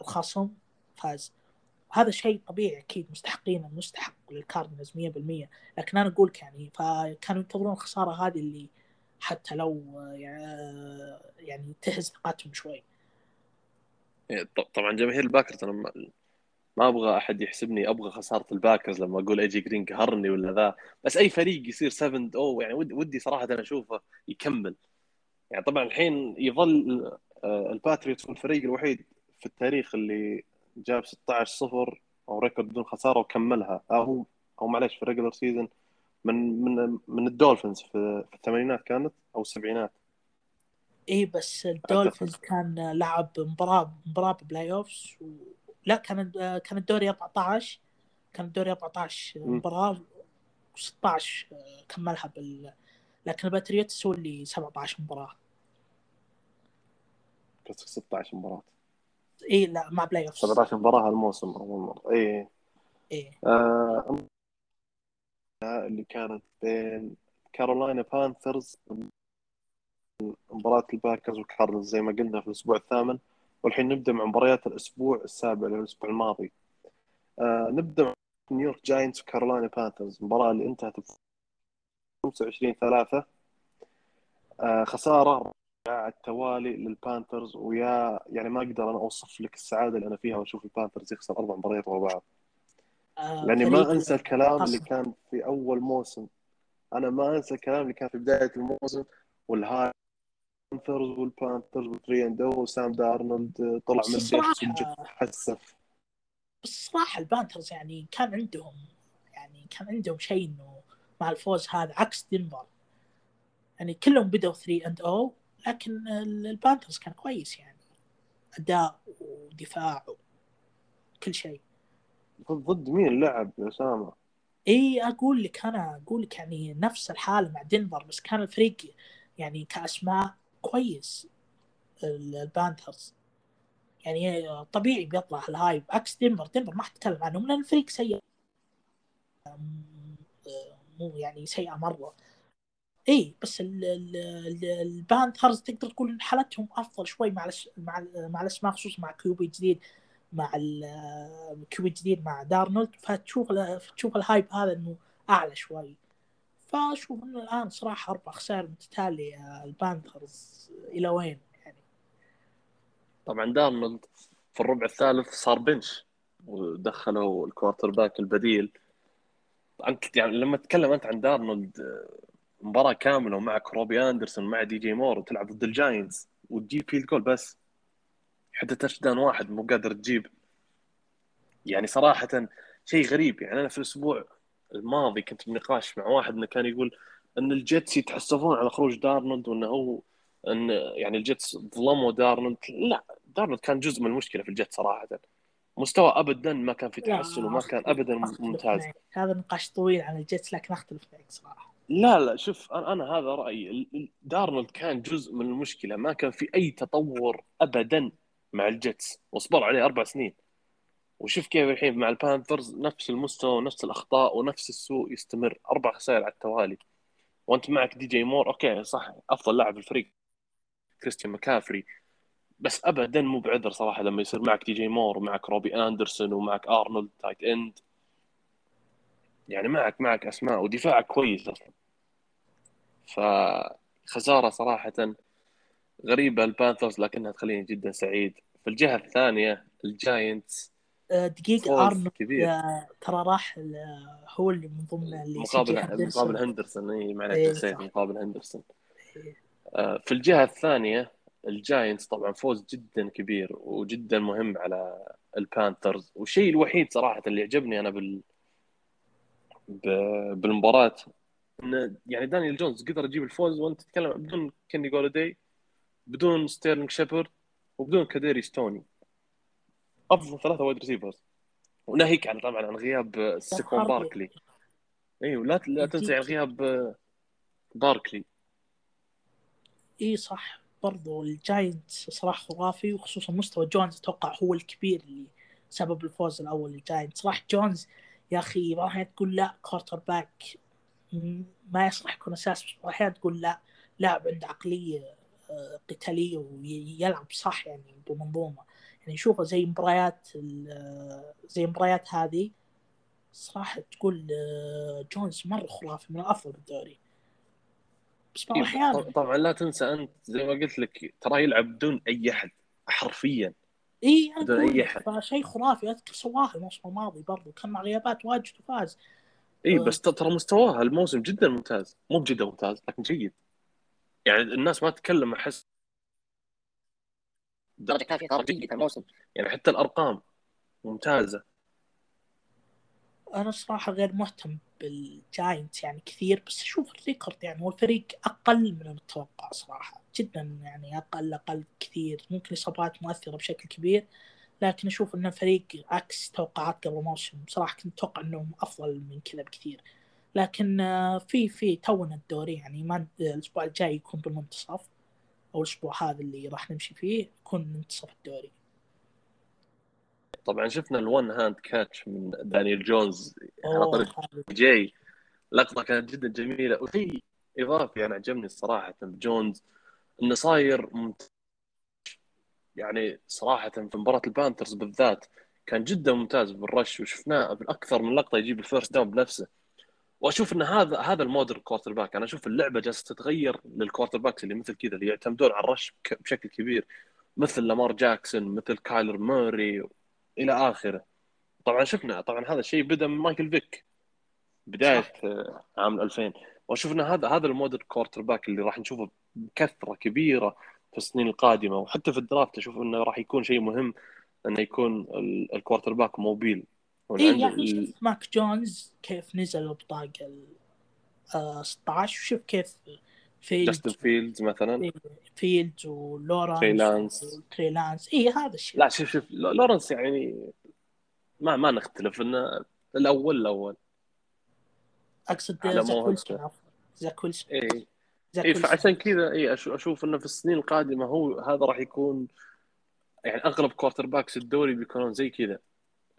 C: الخصم فاز. هذا شيء طبيعي أكيد مستحقين مستحق للكاردينالز 100% لكن أنا أقول يعني فكانوا ينتظرون الخسارة هذه اللي حتى لو يعني تهز ثقتهم شوي.
B: ط- طبعا جماهير الباكرز أنا ما- أبغى أحد يحسبني أبغى خسارة الباكرز لما أقول A.J. Green قهرني ولا ذا. بس أي فريق يصير 7 0 يعني ود- ودي صراحة أنا أشوفه يكمل. يعني طبعا الحين يظل آه، الباتريوتس هو الفريق الوحيد في التاريخ اللي جاب 16 صفر أو record بدون خسارة وكملها. آه هو أو معلش في ال regular season من من من الدولفينز في, في الثمانينات كانت أو السبعينات.
C: اي بس الدولفينز كان لعب مباراه مباراة playoffs و... لا كان كان الدوري؟ 14 كان الدوري؟ 14
B: مم.
C: مباراة و16 كملها بال لكن الباتريوتس هو اللي 17 مباراة.
B: بس 16 مباراة؟
C: إي لا مع playoffs
B: 17 مباراة هالموسم اول مره إي.
C: إي.
B: آه اللي كانت بين كارولاينا بانثرز مباراة الباكرز والكاردنز زي ما قلنا في الأسبوع الثامن. والحين نبدأ مع مباريات الأسبوع السابع الأسبوع الماضي. آه نبدأ مع نيويورك جاينتس وكارولاينا بانثرز. المباراة اللي انتهت ب 25 3 آه خسارة على التوالي للبانثرز ويا يعني ما أقدر أنا أوصف لك السعادة اللي أنا فيها وأشوف البانثرز يخسر أربع مباريات ورا بعض.
C: آه لأني
B: ما أنسى الكلام اللي. كان في أول موسم. أنا ما أنسى الكلام اللي كان في بداية الموسم والهاي بانثرز والبانثرز و three and oh وسام دارنولد طلع
C: بس
B: من وحسف
C: بس الصراحه البانثرز يعني كان عندهم يعني كان عندهم شيء إنه مع الفوز هذا عكس دنفر يعني كلهم بدأوا 3 and oh لكن ال- البانثرز كان كويس يعني. أداء ودفاع وكل شيء.
B: ضد مين لعب يا أسامة؟
C: إي أقول لك أنا أقول لك يعني نفس الحالة مع دنفر بس كان الفريق يعني كأسماء كويس ال- البانثرز يعني طبيعي بيطلع ال hype. عكس دنفر دنفر ما حتكلم عنهم لأن الفريق سيء. مو يعني سيئة مرة. اي بس ال- ال- ال- البانثرز تقدر تقول حالتهم أفضل شوي مع مع مع الأسماء خصوصا مع QB جديد مع ال QB جديد مع دارنولد. فتشوف ال- تشوف ال hype هذا إنه أعلى شوي. فاشوف انه الآن صراحة أربع خسائر متتالية البانثرز. إلى وين يعني؟
B: طبعا دارنولد في الربع الثالث صار bench ودخلوا ال quarterback البديل. أنت يعني لما تتكلم أنت عن دارنولد مباراة كاملة ومعك روبي أندرسون مع دي جي مور وتلعب ضد الجاينتس وتجيب field goal بس حتى touchdown واحد مو قادر تجيب. يعني صراحة شيء غريب. يعني أنا في الأسبوع الماضي كنت بنقاش مع واحد إنه كان يقول إن الجيتس يتحسفون على خروج دارنولد وإنه هو إن يعني الجيتس ظلموا دارنولد. لا دارنولد كان جزء من المشكلة في الجيتس صراحة. مستوى ابدا ما كان في تحسن وما كان ابدا ممتاز.
C: هذا نقاش طويل عن الجيتس لكن أختلف معك صراحة.
B: لا لا شوف أنا هذا رأيي. دارنولد كان جزء من المشكلة. ما كان في أي تطور ابدا مع الجيتس. واصبر عليه أربع سنين. وشوف كيف الحين مع البانثرز نفس المستوى ونفس الأخطاء ونفس السوء يستمر. أربع خسائر على التوالي. وأنت معك دي جي مور. okay صح أفضل لاعب في الفريق. كريستيان مكافري. بس ابدا مو بعذر صراحة لما يصير معك دي جي مور ومعك روبي أندرسون ومعك أرنولد tight end يعني معك معك أسماء ودفاعك كويس أصلا. فخسارة صراحة غريبة البانثرز لكنها تخليني جدا سعيد. في الجهة الثانية الجاينتس.
C: دقيقة أرنولد. آه، ترى راح هو اللي من ضمن اللي
B: مقابل مقابل هندرسون إي معلش إيه، مقابل هندرسون. إيه. آه، في الجهة الثانية الجاينتس طبعا فوز جدا كبير وجدا مهم على البانثرز. والشيء الوحيد صراحة اللي عجبني أنا بال بالمباراة إن يعني دانيال جونز قدر يجيب الفوز وأنت تتكلم بدون كيني جولاداي بدون ستيرلينج شيبرد وبدون كاداريوس توني. أفضل ثلاثة wide receivers وناهيك عن طبعا عن غياب سيكون باركلي. اي ولا لا تنسى عن غياب باركلي.
C: إي صح. برضو الجاينت صراحة خرافي وخصوصا مستوى جونز أتوقع هو الكبير اللي سبب الفوز الأول للجاينت صراحة جونز يا أخي بعض الاحيان تقول لا quarterback ما يصلح يكون أساس بس بعض الاحيان تقول لا. لاعب عنده عقلية آه، قتالية ويلعب صح يعني بمنظومة. يعني شوفه زي مباريات زي مباريات هذه صراحة تقول آه، جونز مرة خرافي من الأفضل بالدوري
B: بس بعض الأحيان طبعا لا تنسى أنت زي ما قلت لك ترى يلعب بدون أي أحد حرفيا.
C: إي بدون أي أحد. شيء خرافي. أذكر سواها الموسم الماضي برضو كان مع غيابات واجد وفاز.
B: إي بس ترى مستواه الموسم جدا ممتاز. مو بجدا ممتاز لكن جيد. يعني الناس ما تتكلم أحس درجة كافية صار جيد الموسم. يعني حتى الأرقام ممتازة.
C: أنا صراحة غير مهتم بالجاينتس يعني كثير بس أشوف ال record يعني هو الفريق أقل من المتوقع صراحة. جدا يعني أقل أقل كثير. ممكن إصابات مؤثرة بشكل كبير لكن أشوف إنه فريق عكس توقعات قبل الموسم. بصراحه كنت أتوقع إنهم أفضل من كذا بكثير. لكن آه، في في تونا الدوري يعني ما الأسبوع الجاي يكون بالمنتصف. أو الأسبوع هذا اللي راح نمشي فيه يكون منتصف الدوري.
B: طبعا شفنا ال one hand catch من دانيال جونز على طريق جاي لقطة كانت جدا جميلة. وفي اضافي أنا عجبني الصراحه جونز إنه صاير ممتاز. يعني صراحة في مباراة البانثرز بالذات كان جدا ممتاز بال rush وشفناه باكثر من لقطة يجيب ال first down بنفسه. وأشوف إن هذا هذا ال modern quarterback أنا أشوف اللعبة جالسة تتغير لل quarterbacks اللي مثل كذا اللي يعتمدون على ال rush بشكل كبير مثل لامار جاكسون مثل كايلر موري إلى آخره. طبعا شفنا طبعا هذا الشيء بدأ من مايكل فيك. بداية صح. عام 2000 وأشوف إن هذا هذا ال modern quarterback اللي راح نشوفه بكثرة كبيرة في السنين القادمة. وحتى في ال draft أشوف إنه راح يكون شيء مهم إنه يكون ال quarterback mobile
C: إيه يعني شوف ماك جونز كيف نزل بطاقة ال 16 وشوف كيف
B: فيلد جاستن فيلدز مثلا؟ إيه
C: فيلدز ولورانس
B: تري لانس
C: تري لانس اي هذا الشيء.
B: لا شوف شوف لورانس يعني ما ما نختلف إنه الأول الأول.
C: أقصد زاك ويلسون زاك ويلسون.
B: اي اي فعشان كذا اي أشوف إنه في السنين القادمة هو هذا راح يكون يعني أغلب quarterbacks الدوري بيكونون زي كذا.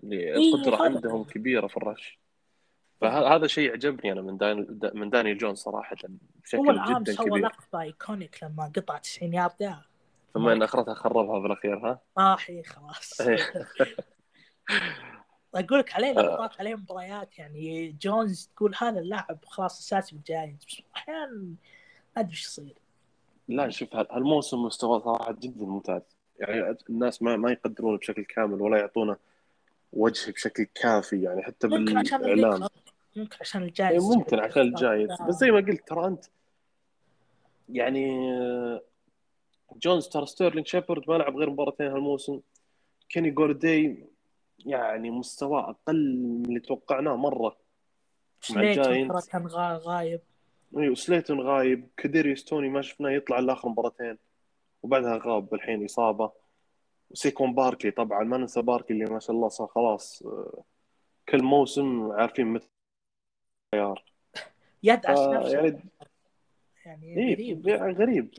B: القدرة إيه عندهم كبيرة في ال rush. فهذا شيء عجبني أنا من داني من داني جونز صراحة
C: بشكل هو العام جدا سوى لقطه iconic لما قطع 90 يارد
B: ثم إن أخرتها خربها بالأخير ها؟
C: آه هي خلاص. أقول لك عليه لقطات عليه مباريات يعني جونز تقول هذا اللاعب خلاص أساسي بالجاينت بس أحيانا ما أدري إيش يصير.
B: لا شوف هالموسم مستواه صراحة جدا ممتاز. يعني الناس ما ما يقدرونه بشكل كامل ولا يعطونه وجه بشكل كافي يعني حتى
C: بالإعلام. ممكن عشان الجايز
B: ممكن عشان
C: الجاينتس.
B: بس زي ما قلت ترى أنت يعني جونز ترى ستيرلينج شيبرد ما لعب غير مباراتين هالموسم. كيني جولادي يعني مستواه أقل من اللي توقعناه مرة. مع
C: سليتون كان غا- غايب.
B: أيوه سليتون غايب. كاديريوس توني ما شفناه يطلع الا اخر مباراتين وبعدها غاب الحين إصابة. وسيكوان باركلي طبعا ما ننسى باركلي اللي ما شاء الله صار خلاص آه، كل موسم عارفين متى خيار
C: يدعس
B: ف-
C: نفسه.
B: يعني
C: يعني غريب.
B: يعني غريب.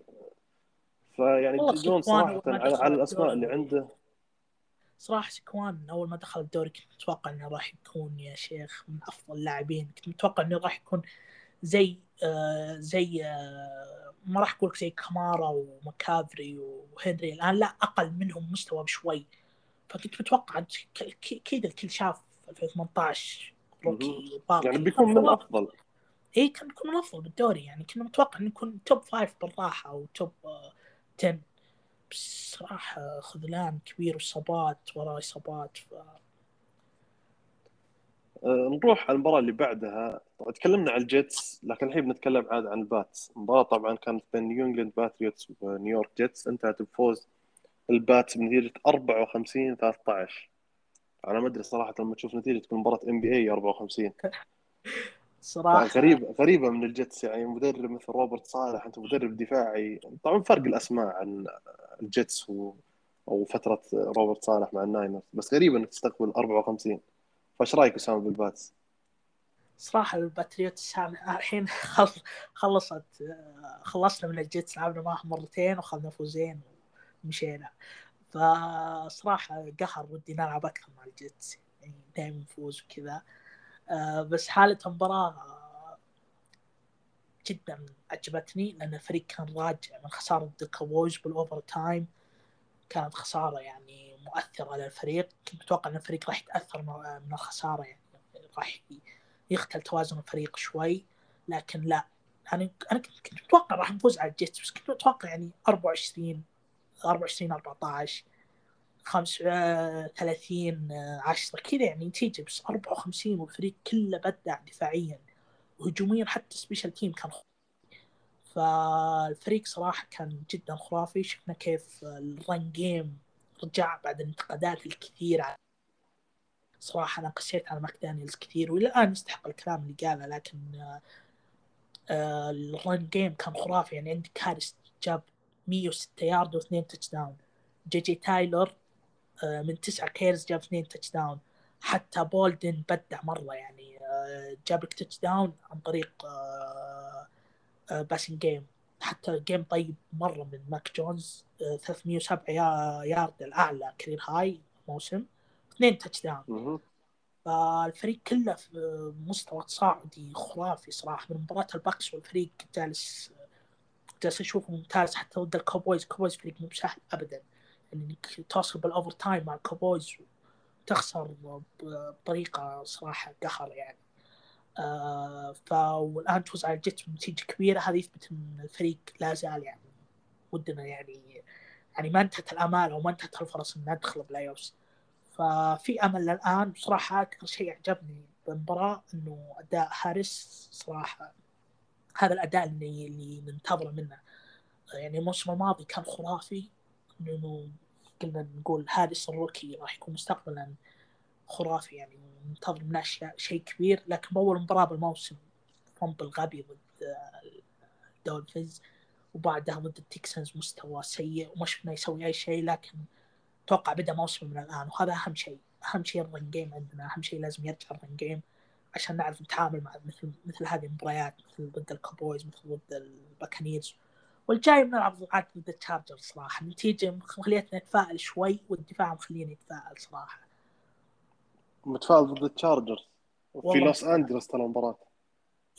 B: فيعني
C: جونز صراحة
B: على, على
C: الأسماء
B: اللي عنده.
C: صراحة سيكوان أول ما دخل الدوري كنت متوقع إنه راح يكون يا شيخ من أفضل اللاعبين. كنت متوقع إنه راح يكون زي آه زي آه ما راح أقول زي كامارا ومكافري وهنري الآن لا أقل منهم مستوى بشوي. فكنت متوقع كذا الكل شاف 2018 rookie
B: يعني بيكون من الافضل
C: اي كان بيكون من أفضل بالدوري. يعني كنا متوقع إنه يكون top five بالراحة أو top آه، 10 بس صراحة خذلان كبير وإصابات ورا إصابات ف...
B: آه، نروح على المباراة اللي بعدها. طبعا تكلمنا عن الجيتس لكن الحين بنتكلم عاد عن الباتس المباراة طبعا كانت بين نيو إنجلاند باتريوتس ونيويورك جيتس. انتهت بفوز الباتس بنتيجة 54 13 أنا ما أدري صراحة لما تشوف نتيجة مباراة NBA 54
C: صراحة.
B: غريب غريبة من الجيتس يعني. مدرب مثل روبرت صالح أنت مدرب دفاعي. طبعا فرق الأسماء عن الجيتس و... أو فترة روبرت صالح مع الناينرز. بس غريب إنك تستقبل 54 فايش رأيك أسامة بالباتس؟
C: صراحة الباتريوتس الحين خل- خلصت آه، خلصنا من الجيتس لعبنا معهم مرتين واخذنا فوزين ومشينا فصراحة قهر ودي نلعب أكثر مع الجيتس يعني دائما نفوز وكذا آه، بس حالة المباراة آه، جدا عجبتني لأن الفريق كان راجع من خسارة ضد الكاوبويز بال overtime كانت خسارة يعني مؤثرة للفريق كنت متوقع أن الفريق راح يتأثر من الخسارة يعني. راح يختل توازن الفريق شوي لكن لا. أنا أنا كنت متوقع راح نفوز على الجيتس بس كنت متوقع يعني 24 24 14 خمس آه، 30 آه، 10 كذا يعني نتيجة بس 54 والفريق كله بدع دفاعيا. وهجوميا حتى special team كان فالفريق صراحة كان جدا خرافي. شفنا كيف ال run game رجع بعد الانتقادات الكثيرة. صراحة أنا قسيت على ماك دانييلز كثير وإلى الآن يستحق الكلام اللي قاله لكن آه، آه، ال run game كان خرافي. يعني عندك هاريس جاب 106 يارد واثنين touchdown جي جي تايلر آه، من تسعة carries جاب اثنين touchdown حتى بولدن بدع مرة يعني جاب لك touchdown عن طريق passing game. حتى game طيب مرة من ماك جونز آه، 307 ya- yard الأعلى career high موسم اثنين
B: touchdown.
C: فالفريق كله في مستوى تصاعدي خرافي صراحة. من مباراة الباكس والفريق جالس جالس أشوفه ممتاز. حتى ضد الكوبويز الكوبويز فريق مو سهل ابدا. يعني إنك توصل بال overtime مع الكوبويز وتخسر بطريقة صراحة قهر يعني. آه ف والان تفوز على الجيت بنتيجه كبيرة. هذا يثبت إن الفريق لا زال يعني ودنا يعني يعني ما انتهت الأمال أو ما انتهت الفرص ان ندخل playoffs. ففي أمل الان بصراحه أكثر شيء عجبني بالمباراة إنه أداء هاريس صراحة هذا الأداء اللي اللي ننتظره منه. يعني الموسم الماضي كان خرافي. إنه قلنا نقول هاريس ال rookie راح يكون مستقبلا خرافي يعني ننتظر منه شيء كبير. لكن بأول مباراة بالموسم fumble غبي ضد الدولفينز وبعدها ضد التكسنز مستوى سيء وما شفنا يسوي أي شيء. لكن أتوقع بدأ موسم من الآن وهذا أهم شيء. أهم شيء ال run game عندنا. أهم شيء لازم يرجع ال run game عشان نعرف نتعامل مع مثل مثل هذه المباريات مثل ضد الكاوبويز مثل ضد الباكانيرز. والجاي بنلعب عاد ضد التشارجرز صراحة. النتيجه مخليتنا نتفائل شوي والدفاع مخليني اتفائل صراحة.
B: متفائل ضد التشارجرز. في لوس أنجلوس ترى المباراة.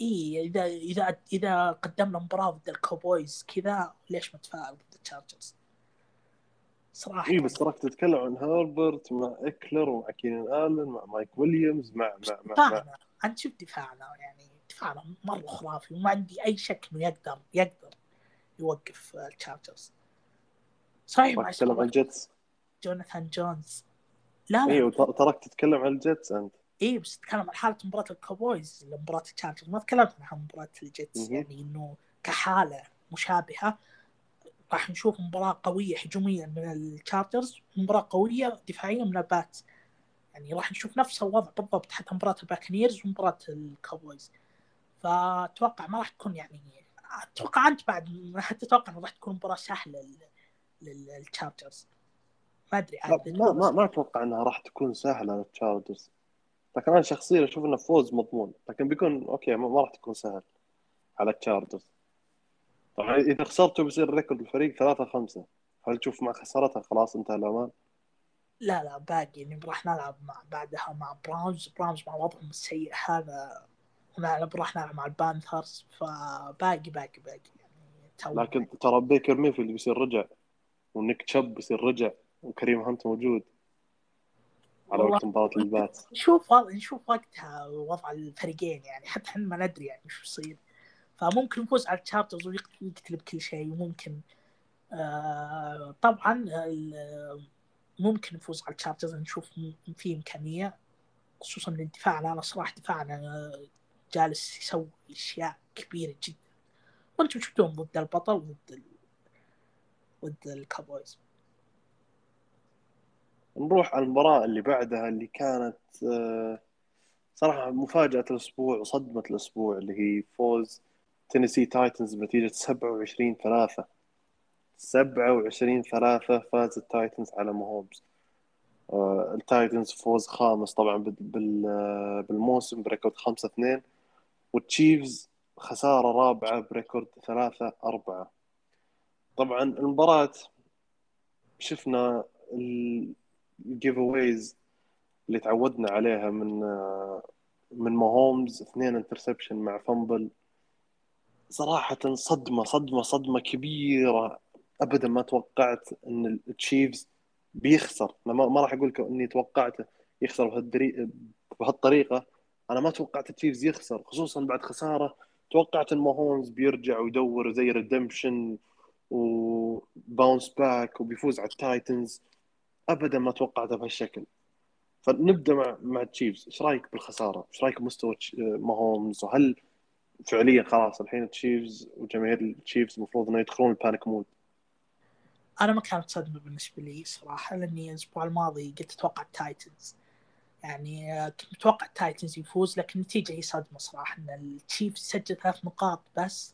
C: إي إذا إذا إذا قدمنا مباراة ضد الكاوبويز كذا ليش متفائل ضد التشارجرز؟ صراحة.
B: إي بس تراك تتكلم عن هربرت مع إكلر ومع كينان آلن مع مايك ويليامز مع مع مع, مع.
C: دفاعنا. أنت شوف دفاعنا يعني دفاعنا مرة خرافي وما عندي أي شك إنه يقدر يقدر يوقف التشارجرز. صحيح مع
B: تراك تتكلم عن الجيتس
C: جوناثان جونز. لا لا.
B: أيوه تراك تتكلم عن الجيتس أنت.
C: اي بس اتكلم عن حالة مباراة الكاوبويز مباراة التشارجرز ما تكلمت عن مباراة الجيتس. يعني إنه كحالة مشابهة راح نشوف مباراة قوية هجوميا من التشارجرز مباراة قوية دفاعيا من البات يعني راح نشوف نفس الوضع بالضبط حتى مباراة الباكنيرز ومباراة الكاوبويز فأتوقع ما راح تكون يعني أتوقع أنت بعد ما تتوقع إنه راح تكون مباراة سهلة لل- للتشارجرز ما أدري
B: ما ما, ما أتوقع إنها راح تكون سهلة للتشارجرز لكن أنا شخصيا أشوف انه فوز مضمون لكن بيكون okay ما, راح تكون سهل على التشارجرز طبعا إذا خسرتوا بيصير record الفريق 3 5 هل تشوف مع خسارتها خلاص انتهى الأمل؟
C: لا لا باقي يعني راح نلعب مع بعدها مع براونز براونز مع وضعهم السيء هذا ونلعب راح نلعب مع البانثرز. فباقي باقي باقي. يعني
B: لكن ترى بيكر ميفيلد بيصير رجع ونيك تشب بيصير رجع. وكريم هانت موجود على وقت مباراة البات.
C: نشوف نشوف وقتها وضع الفريقين يعني حتى إحنا ما ندري يعني شو يصير. فممكن نفوز على التشارجرز ويقتلب كل شيء وممكن آه طبعا ال- ممكن نفوز على التشارجرز نشوف في إمكانية خصوصا ان دفاعنا أنا صراحة دفاعنا جالس يسوي أشياء كبيرة جدا. وأنتم شفتوهم ضد البطل وضد ال... ضد الكاوبويز.
B: نروح على المباراة اللي بعدها اللي كانت آه، صراحة مفاجأة الأسبوع وصدمة الأسبوع اللي هي فوز تينيسي تايتنز بنتيجة 27 3 27 3 فاز التايتنز على ماهومز آه، التايتنز فوز خامس طبعا آه، بالموسم ب record 5 2 والتشيفز خسارة رابعة ب record 3 4 طبعا المباراة شفنا ال giveaways اللي تعودنا عليها من من ماهومز اثنين interception مع fumble صراحة صدمة صدمة صدمة كبيرة. أبدا ما توقعت إن التشيفز بيخسر. أنا ما, راح أقول لك اني توقعته يخسر. بهالطريقة. أنا ما توقعت التشيفز يخسر خصوصا بعد خسارة. توقعت إن ماهومز بيرجع ويدور زي redemption و bounce back وبيفوز على التايتنز ابدا ما توقعته بهالشكل. فنبدأ مع مع التشيفز إيش رأيك بالخسارة؟ إيش رأيك بمستوى ماهومز؟ وهل فعليا خلاص الحين التشيفز وجماهير التشيفز المفروض إنه يدخلون ال panic
C: mode؟ أنا ما كانت صدمه بالنسبة لي صراحة لأني الأسبوع الماضي قلت أتوقع التايتنز. يعني آه، كنت متوقع التايتنز يفوز لكن النتيجة هي صدمة صراحة. إن التشيفز سجل ثلاث نقاط بس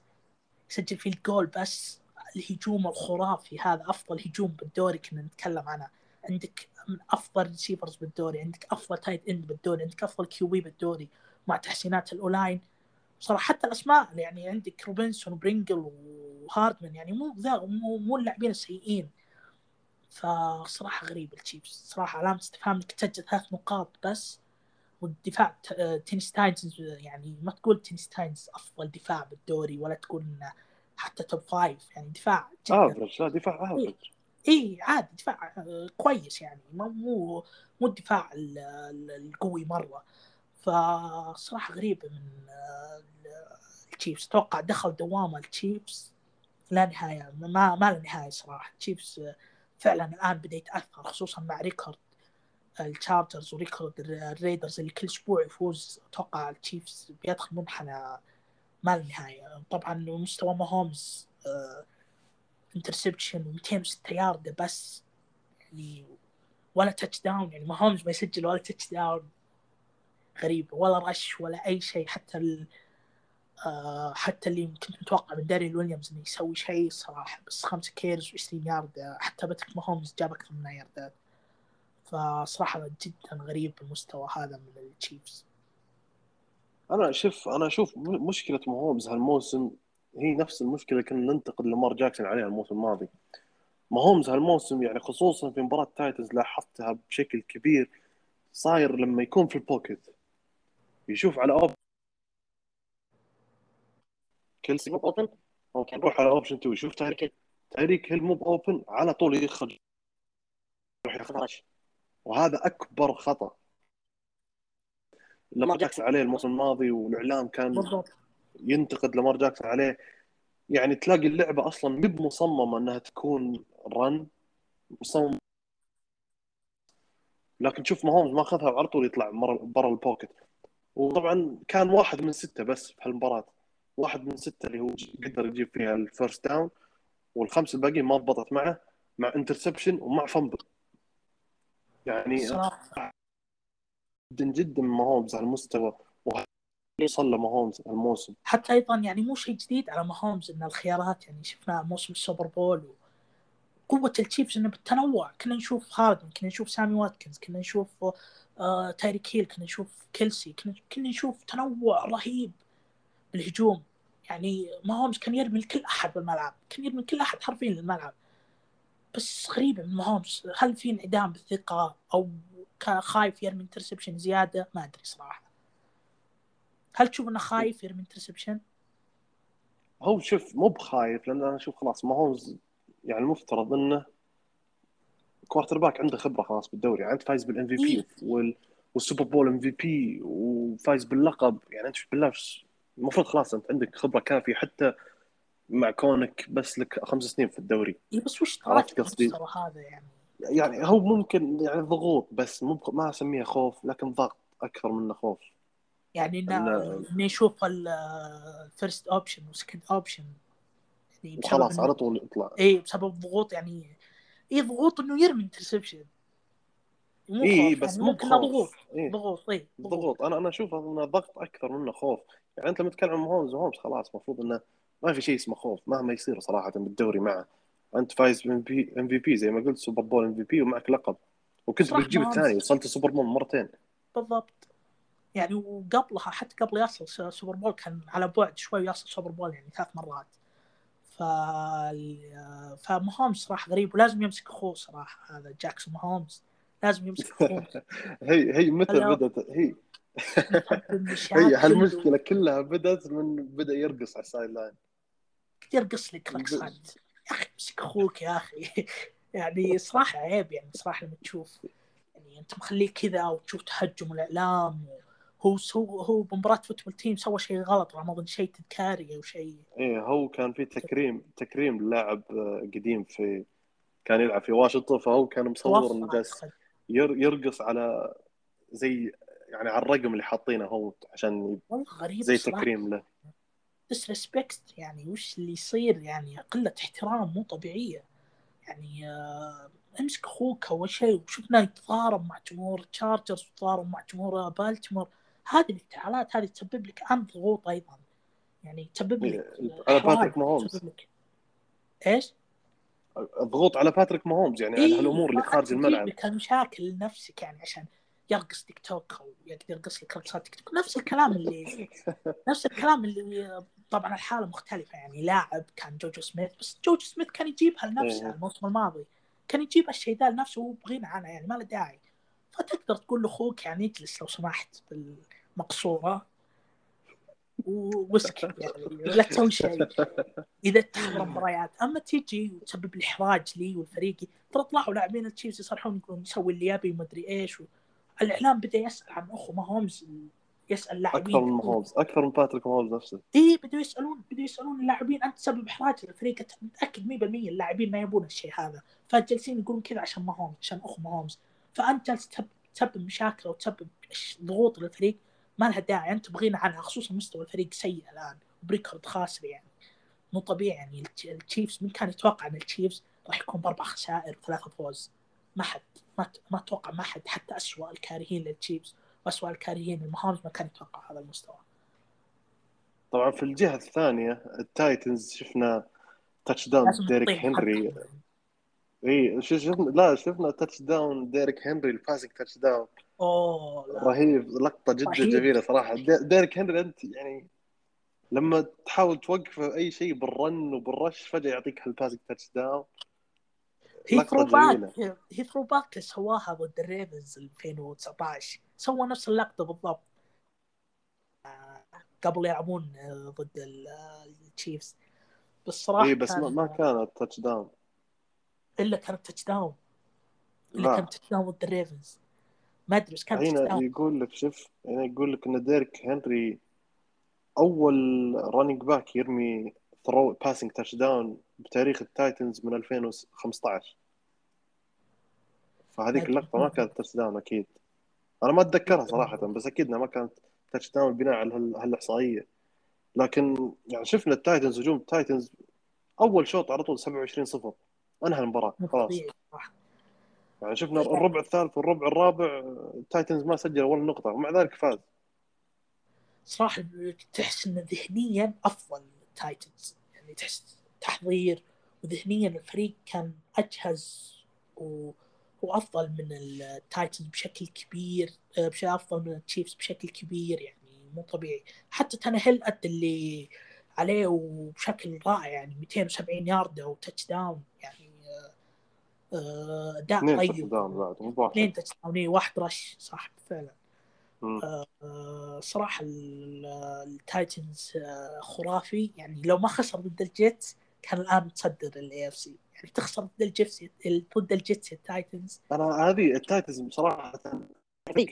C: سجل field goal بس. الهجوم الخرافي هذا أفضل هجوم بالدوري كنا نتكلم عنه. عندك من أفضل receivers بالدوري عندك أفضل tight end بالدوري عندك أفضل QB بالدوري مع تحسينات ال O-line صراحة حتى الأسماء يعني عندك روبنسون وبرينجل وهاردمان يعني مو ذا مو, مو اللاعبين السيئين. فصراحة غريب التشيفز صراحة علامة استفهام إنك تسجل ثلاث نقاط بس والدفاع ت- تينيسي تايتنز يعني ما تقول تينيسي تايتنز أفضل دفاع بالدوري ولا تقول إنه حتى top five يعني دفاع
B: average لا دفاع average
C: اي عادي دفاع كويس يعني مو مو الدفاع ال- ال- القوي مره فصراحه غريبة من التشيفز. أتوقع دخل دوامه التشيفز لا نهايه ما ما له نهاية صراحة. التشيفز فعلا الآن بدا يتاثر خصوصا مع record التشارجرز و record الريدرز اللي كل أسبوع يفوز. أتوقع التشيفز بيدخل منحنى ما له نهاية. طبعا مستوى ماهومز آه، interception و206 يارده بس يعني ولا touchdown يعني ماهومز ما يسجل ولا touchdown غريبة ولا rush ولا أي شيء. حتى ال... آه حتى اللي كنت متوقع من داريل ويليامز إنه يسوي شيء صراحة. بس خمسة carries و20 يارد حتى باتريك ماهومز جاب أكثر من ياردات فصراحة جدا غريب المستوى هذا من التشيفز
B: أنا شوف أنا أشوف مشكلة ماهومز هالموسم هي نفس المشكلة اللي كنا ننتقد لامار جاكسون عليها الموسم الماضي. ماهومز هالموسم يعني خصوصا في مباراة تايتنز لاحظتها بشكل كبير صاير لما يكون في ال pocket يشوف على اوب كيلسي مو open okay نروح على option 2 يشوف تايريك تايريك هيل مو open على طول يخرج. يروح ياخذ rush وهذا أكبر خطأ. لامار جاكسون. عليه الموسم الماضي والإعلام كان
C: بالضبط.
B: ينتقد لامار جاكسون عليه. يعني تلاقي اللعبة أصلا مب مصممه إنها تكون run مصمم. لكن شوف ماهومز ما أخذها وعلى طول يطلع برا ال pocket وطبعا كان واحد من ستة بس في هالمباراة. واحد من ستة اللي هو قدر يجيب فيها ال first down والخمس الباقيين ما ضبطت معه مع interception ومع fumble يعني
C: صراحة.
B: جدا جدا ماهومز على المستوى. وصل له ماهومز الموسم
C: حتى أيضا يعني مو شيء جديد على ماهومز إن الخيارات يعني شفنا موسم ال Super Bowl قوة ال Chiefs إنه بالتنوع. كنا نشوف هاردن كنا نشوف سامي واتكنز كنا نشوف آه تايريك هيل كنا نشوف كيلسي كنا كنا نشوف تنوع رهيب بالهجوم. يعني ماهومز كان يرمي لكل أحد بالملعب كان يرمي لكل أحد حرفيا للملعب. بس غريبة من ماهومز هل في انعدام بالثقة أو خايف يرمي interception زيادة؟ ما أدري صراحة. هل تشوف إنه خايف يرمي interception؟
B: هو شوف مو بخايف لأن أنا أشوف خلاص ماهومز يعني المفترض إنه quarterback عنده خبرة خلاص بالدوري يعني أنت فايز بال MVP وال Super Bowl MVP وفايز باللقب يعني أنت بالله المفروض خلاص أنت عندك خبرة كافية حتى مع كونك بس لك خمس سنين في الدوري
C: اي بس وش عرفت قصدي؟ هذا يعني
B: يعني هو ممكن يعني ضغوط بس مو ما أسميها خوف لكن ضغط أكثر منه خوف
C: يعني انه نشوف ال first option وال second option
B: يعني وخلاص على طول يطلع.
C: اي بسبب ضغوط يعني اي ضغوط إنه يرمي interception
B: اي إيه بس يعني ممكن
C: ضغوط إيه؟ ضغوط اي
B: ضغوط. أنا أنا أشوف إنه ضغط أكثر منه خوف. يعني أنت لما تتكلم عن ماهومز ماهومز خلاص المفروض إنه ما في شيء اسمه خوف مهما يصير صراحة بالدوري معه. أنت فايز MVP زي ما قلت Super Bowl MVP ومعك لقب. وكنت بتجيب الثاني وصلت ال Super Bowl مرتين.
C: بالضبط. يعني وقبلها حتى قبل يصل Super Bowl كان على بعد شوي يصل Super Bowl يعني ثلاث مرات. ف فماهومز صراحة غريب ولازم يمسك اخوه صراحة هذا جاكسون ماهومز لازم يمسك اخوه.
B: هي هي متى بدأت؟ هي. هي هالمشكلة كلها بدأت من بدأ يرقص على ال sideline.
C: يرقص لك رقصات يا أخي امسك أخوك يا أخي. يعني صراحة عيب يعني صراحة لما تشوف يعني أنت مخليه كذا وتشوف تهجم الإعلام و... هو هو هو بمباراة Football Team سوى شيء غلط ما أظن شيء تذكاري أو شيء.
B: إيه هو كان في تكريم تكريم لاعب قديم في كان يلعب في واشنطن فهو كان مصور إنه جالس يرقص على زي يعني على الرقم اللي حاطينه هو عشان
C: غريب
B: زي تكريم له.
C: disrespect يعني وش اللي يصير؟ يعني قلة احترام مو طبيعية. يعني آه امسك أخوك أول شيء وشفنا يتضارب مع جمهور Chargers وتضارب مع جمهور بالتيمور هذه الانتحالات هذه تسبب لك انت ضغوط أيضا. يعني تسبب لك
B: على باتريك ماهومز
C: إيش؟
B: الضغوط على باتريك ماهومز يعني إيه؟ على الأمور اللي خارج الملعب.
C: لك المشاكل لنفسك يعني عشان يرقص تيك توك أو يقدر يرقص لك رقصات تيك توك. نفس الكلام اللي نفس الكلام اللي طبعا الحالة مختلفة. يعني لاعب كان جوجو سميث بس جوجو سميث كان يجيبها لنفسه إيه. الموسم الماضي. كان يجيب الشيء ذا لنفسه وهو بغنى عنها يعني ما له داعي. فتقدر تقول لأخوك يعني اجلس لو سمحت بالمقصوره واسكت يعني لا تسوي شيء. إذا تحضر مباريات أما تيجي وتسبب لي احراج لي ولفريقي ترى طلعوا لاعبين ال Chiefs يصرحون يقولون يسوي اللي يبي ومدري إيش الإعلام بدا يسأل عن أخو ماهومز يسأل لاعبين
B: أكثر من ماهومز أكثر من باتريك ماهومز نفسه.
C: إي بدوا يسألون بدوا يسألون اللاعبين انت تسبب إحراج للفريق متأكد 100% اللاعبين ما يبون الشيء هذا. فجالسين يقولون كذا عشان ماهومز عشان أخو ماهومز فأنت جالس تسبب مشاكل وتسبب ضغوط للفريق ما لها داعي. انت بغنى عنها خصوصا مستوى الفريق سيء الآن ب record خاسر يعني. مو طبيعي يعني. ال Chiefs من كان يتوقع إن ال Chiefs راح يكون بأربع خسائر وثلاثة فوز؟ ما حد. ما ما أتوقع ما حد. حتى اسوء الكارهين لل Chiefs واسوء الكارهين لماهومز ما كان يتوقع هذا المستوى.
B: طبعا في الجهة الثانية ال Titans شفنا touchdown ديريك هنري اي شفنا؟ لا شفنا touchdown ديريك هنري ال passing touchdown
C: أوه لا.
B: رهيب لقطة جدا رهيب. جميلة صراحة. ديريك هنري أنت يعني لما تحاول توقف أي شيء بال run وبال rush فجأة يعطيك هال passing touchdown
C: هي ثرو باك هي throwback سواها ضد ال Ravens 2019 سوى نفس اللقطة بالضبط. آه، قبل يلعبون آه، ضد ال Chiefs بس صراحة
B: اي بس ما كانت تاتش داون
C: إلا كانت touchdown الا كانت touchdown ضد ال Ravens ما أدري بس كانت
B: هنا يقول لك شوف هنا يقول لك إن ديريك هنري أول running back يرمي throw passing touchdown بتاريخ ال Titans من 2015 فهذيك. اللقطة ما كانت touchdown أكيد. أنا ما أتذكرها صراحة بس أكيد إنها ما كانت touchdown بناء على هال- هالإحصائية. لكن يعني شفنا التايتنز هجوم التايتنز أول شوط على طول 27 0 أنهى
C: المباراة
B: خلاص. يعني شفنا الربع الثالث والربع الرابع التايتنز ما سجل ولا نقطة ومع ذلك فاز.
C: صراحة تحس انه ذهنيا أفضل التايتنز. يعني تحس تحضير وذهنيا الفريق كان أجهز و... وأفضل من التايتنز بشكل كبير آه، بشكل أفضل من التشيفز بشكل كبير يعني مو طبيعي. حتى تانيهيل أدى اللي عليه وبشكل رائع يعني 270 ياردة و touchdown يعني اداء
B: touch
C: طيب. اثنين touchdown واحد rush صح فعلا. آه، صراحة ال- التايتنز آه، خرافي. يعني لو ما خسر ضد الجيتس كان الآن متصدر ال AFC يعني تخسر ضد الجيتس ضد الجيتس التايتنز
B: أنا هذه التايتنز
C: بصراحة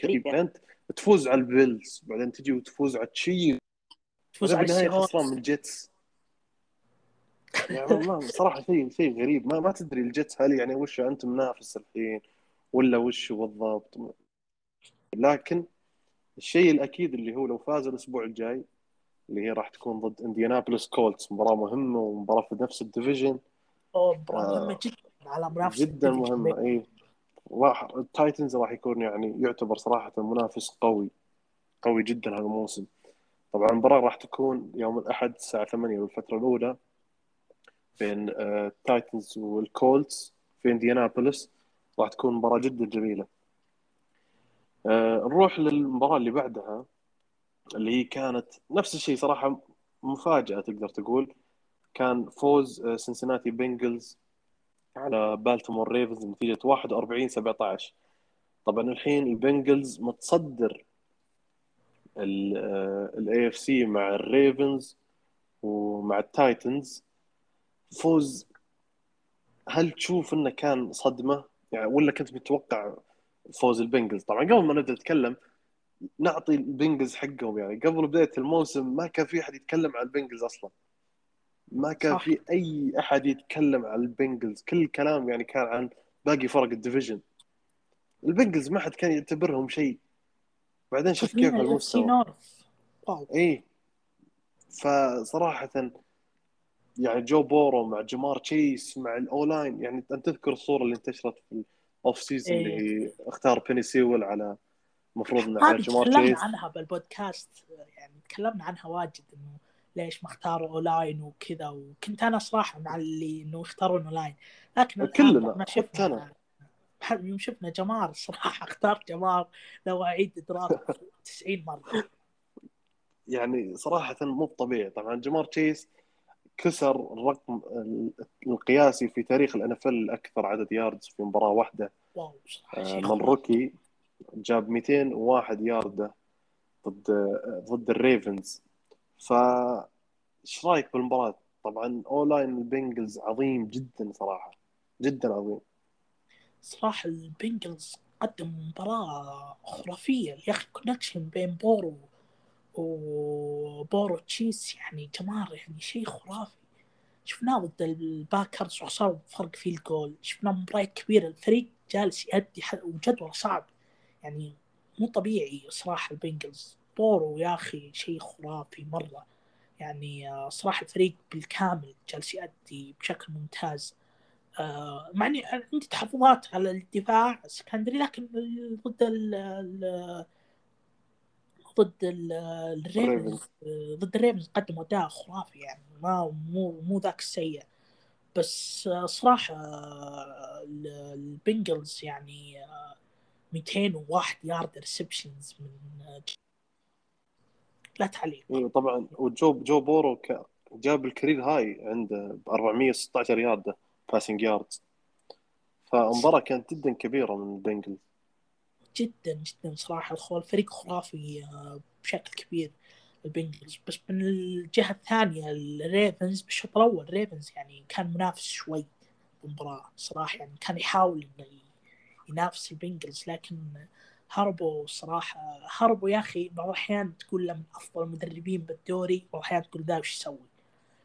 C: غريب
B: يعني. انت تفوز على البيلز بعدين تجي وتفوز على تشيفز.
C: تفوز على السيهوكس
B: خسران من الجيتس يعني ما صراحة شيء شيء غريب. ما ما تدري الجيتس هل يعني وش أنت منافس الحين ولا وش بالضبط. لكن الشيء الأكيد اللي هو لو فاز الأسبوع الجاي اللي هي راح تكون ضد انديانابوليس كولتس مباراة مهمة ومباراة في نفس ال division.
C: أوه، مباراة
B: آه،
C: مهمة جدا على منافسة
B: جدا مهمة إي. راح التايتنز راح يكون يعني يعتبر صراحة منافس قوي قوي جدا هذا الموسم. طبعا المباراه راح تكون يوم الأحد الساعة 8 بالفترة الأولى. بين آه، التايتنز والكولتس في انديانابوليس راح تكون مباراة جدا جميلة. آه، نروح للمباراة اللي بعدها اللي هي كانت نفس الشيء صراحة مفاجأة تقدر تقول. كان فوز آه، سنسناتي بنجلز على بالتيمور ريفنز بنتيجة 41 17 طبعا الحين البنجلز متصدر ال AFC مع الريفنز ومع التايتنز. فوز هل تشوف إنه كان صدمة؟ يعني ولا كنت متوقع فوز البنجلز؟ طبعا قبل ما نبدأ نتكلم نعطي البنجلز حقهم يعني. قبل بداية الموسم ما كان في أحد يتكلم عن البنجلز أصلا. ما كان
C: صح.
B: في أي أحد يتكلم عن البنجلز. كل الكلام يعني كان عن باقي فرق ال division. البنجلز ما حد كان يعتبرهم شيء. بعدين شوف كيف المستوى.
C: wow
B: اي فصراحة يعني جو بورو مع جمار تشيس مع ال O-line يعني أنت تذكر الصورة اللي انتشرت في ال offseason اللي هي اختار بيني سيول على المفروض إنه على جمار
C: تكلمنا
B: تشيس.
C: عنها بالبودكاست يعني تكلمنا عنها واجد إنه ليش ما اختاروا O-line وكذا وكنت أنا صراحة مع اللي إنه يختارون O-line لكن
B: كلنا،
C: ما
B: حتى
C: شفنا
B: أنا.
C: يوم شفنا جمار الصراحه اختار جمار لو أعيد draft 90 مرة.
B: يعني صراحة مو طبيعي طبعا جمار تشيس كسر الرقم القياسي في تاريخ ال NFL الاكثر عدد yards في مباراة واحدة
C: wow صراحة
B: آه، من. rookie جاب 201 ياردة ضد ضد الريفنز ف إيش رأيك بالمباراة؟ طبعا O-line البنجلز عظيم جدا صراحة جدا عظيم
C: صراحة البنجلز قدم مباراة خرافية يا أخي connection بين بورو وبورو تشيس يعني جمار يعني شيء خرافي. شفناه ضد الباكرز وخسروا بفرق field goal. شفناه مباريات كبيره الفريق جالس يأدي وجدوله صعب. يعني مو طبيعي صراحة البنجلز. بورو يا أخي شيء خرافي مرة. يعني آه، صراحة الفريق بالكامل جالس يأدي بشكل ممتاز. آه، مع إني عندي تحفظات على الدفاع secondary لكن ضد ضد ال- الريفنز آه، ضد الريفنز قدموا أداء خرافي يعني ما مو مو ذاك السيء. بس آه، صراحة آه، ال- البنجلز يعني آه، 201 yard receptions من آه، لا تعليق.
B: إيه طبعا. وجو جو بورو جاب ال career high عنده ب 416 ياردة passing yards فمباراة كانت جدا كبيرة من البنجلز.
C: جدا جدا صراحة الخو الفريق خرافي آه، بشكل كبير البنجلز. بس من الجهة الثانية الريفنز بالشوط الأول الريفنز يعني كان منافس شوي بالمباراه صراحة يعني كان يحاول إنه ينافس البنجلز لكن هاربو صراحة هاربو يا أخي. بعض الأحيان تقول له من أفضل المدربين بالدوري بعض الأحيان تقول ذا وش يسوي؟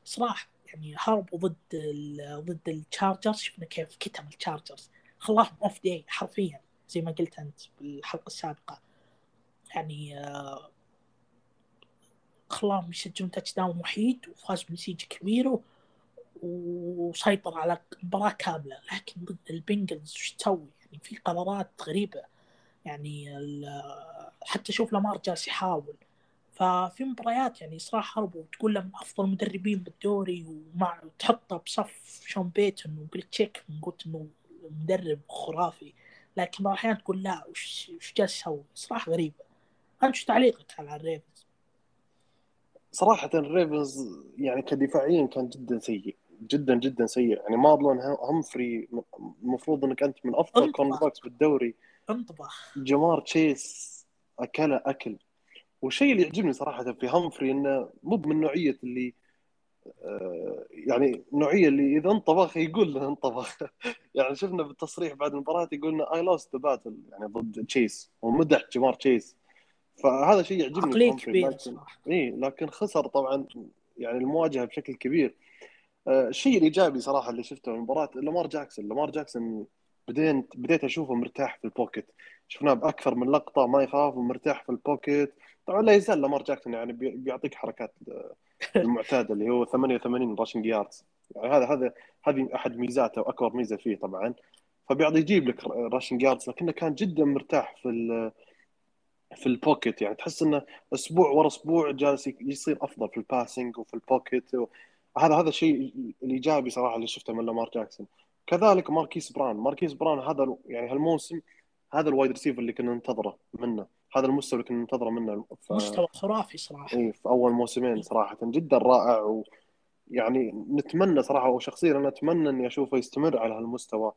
C: صراحة يعني هاربو ضد ضد التشارجرز شفنا كيف كتم التشارجرز خلاهم off day حرفيا. زي ما قلت أنت بالحلقة السابقة. يعني آه، خلاهم يسجلون touchdown وحيد وفاز بنتيجة كبيرة وسيطر على مباراة كاملة. لكن ضد البنجلز وش تسوي؟ يعني في قرارات غريبة. يعني حتى شوف لامار جالس يحاول. ففي مباريات يعني صراحة هاربو تقول له من أفضل المدربين بالدوري ومع تحطه بصف شون بيتون وبيليتشيك قلت إنه مدرب خرافي. لكن بعض الأحيان تقول لا وش وش جالس يسوي؟ صراحة غريبة. أنت شو تعليقك على الريفنز؟
B: صراحة الريفنز يعني كدفاعيا كان جدا سيء جدا جدا سيء. يعني مارلون همفري المفروض إنك أنت من أفضل cornerbacks بالدوري.
C: انطبخ
B: جمار تشيس اكله أكل. والشيء اللي يعجبني صراحة في همفري إنه مو من نوعية اللي يعني النوعيه اللي إذا انطبخ يقول له انطبخ. يعني شفنا بالتصريح بعد المباراة يقول لنا I lost the battle يعني ضد تشيس ومدح جمار تشيس. فهذا شيء يعجبني
C: عقلية كبيره
B: اي لكن خسر طبعا يعني المواجهة بشكل كبير. آه، الشيء الإيجابي صراحة اللي شفته في المباراة لامار جاكسون لامار جاكسون بديت بديت أشوفه مرتاح في ال pocket شفناه بأكثر من لقطة ما يخاف ومرتاح في ال pocket طبعا لا يزال لامار جاكسون يعني بيعطيك حركات المعتاده اللي هو 88 rushing yards يعني هذا هذا هذه أحد ميزاته وأكبر ميزة فيه طبعا. فبيقعد يجيب لك rushing yards لكنه كان جدا مرتاح في في ال pocket يعني تحس إنه أسبوع ورا أسبوع جالس يصير أفضل في ال passing وفي ال pocket هذا هذا الشيء الإيجابي صراحة اللي شفته من لامار جاكسون. كذلك ماركيس براون. ماركيس براون هذا يعني هالموسم هذا ال wide receiver اللي كنا ننتظره منه. هذا المستوى اللي كنا ننتظره منه.
C: ف... مستوى خرافي صراحة.
B: اي في أول موسمين صراحة جدا رائع و يعني نتمنى صراحة وشخصيا أنا أتمنى إني أشوفه يستمر على هالمستوى.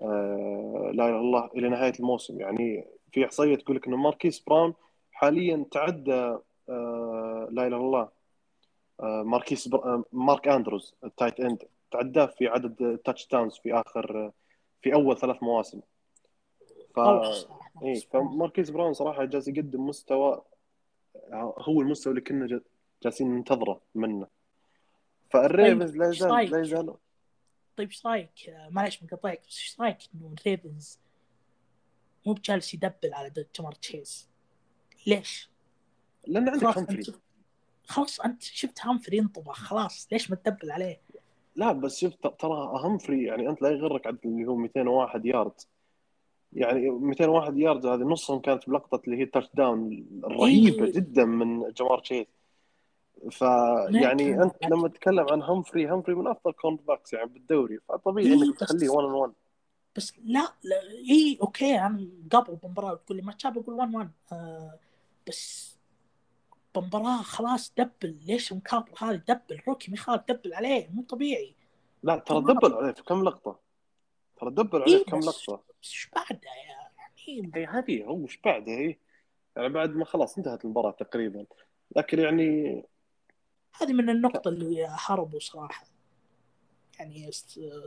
B: آه لا إله إلا الله إلى نهاية الموسم. يعني في إحصائية تقول لك انه ماركيس براون حاليا تعدى آه لا إله إلا الله آه ماركيس بر... آه مارك أندروز ال tight end تعداه في عدد touchdowns في آخر في أول ثلاث مواسم. ف اي فماركيز براون صراحة جالس يقدم مستوى هو المستوى اللي كنا جالسين ننتظره منه. فالريفنز طيب، لا يزال لا يزال
C: طيب إيش رأيك؟ معلش مقطعك بس إيش رأيك إنه الريفنز مو بجالس يدبل على جمار تشيز؟ ليش؟
B: لأن عندك همفري
C: خلاص أنت شفت همفري ينطبخ خلاص ليش ما تدبل عليه؟
B: لا بس شفت ترى همفري يعني أنت لا يغرك عدد اللي هو 201 يارد. يعني 201 يارد هذه نصهم كانت بلقطة اللي هي touchdown رهيبة إيه. جدا من جمار تشيس فيعني أنت لما تتكلم عن همفري همفري من أفضل cornerbacks يعني بالدوري فطبيعي إيه إنك تخليه 1 1
C: بس لا, لا اي okay أنا قبل المباراه تقول لي match up أقول 1 1 آه بس بمباراه خلاص دبل ليش مكابر هذا دبل؟ rookie ما يخالف دبل عليه مو طبيعي.
B: لا ترى دبل عليه في كم لقطة؟ ترى دبل عليه في كم
C: لقطة؟ إيش بعدها يعني
B: اي هذه هو إيش بعدها هي يعني بعد ما خلاص انتهت المباراة تقريبا. لكن يعني
C: هذه من النقطة اللي هربوا صراحة. يعني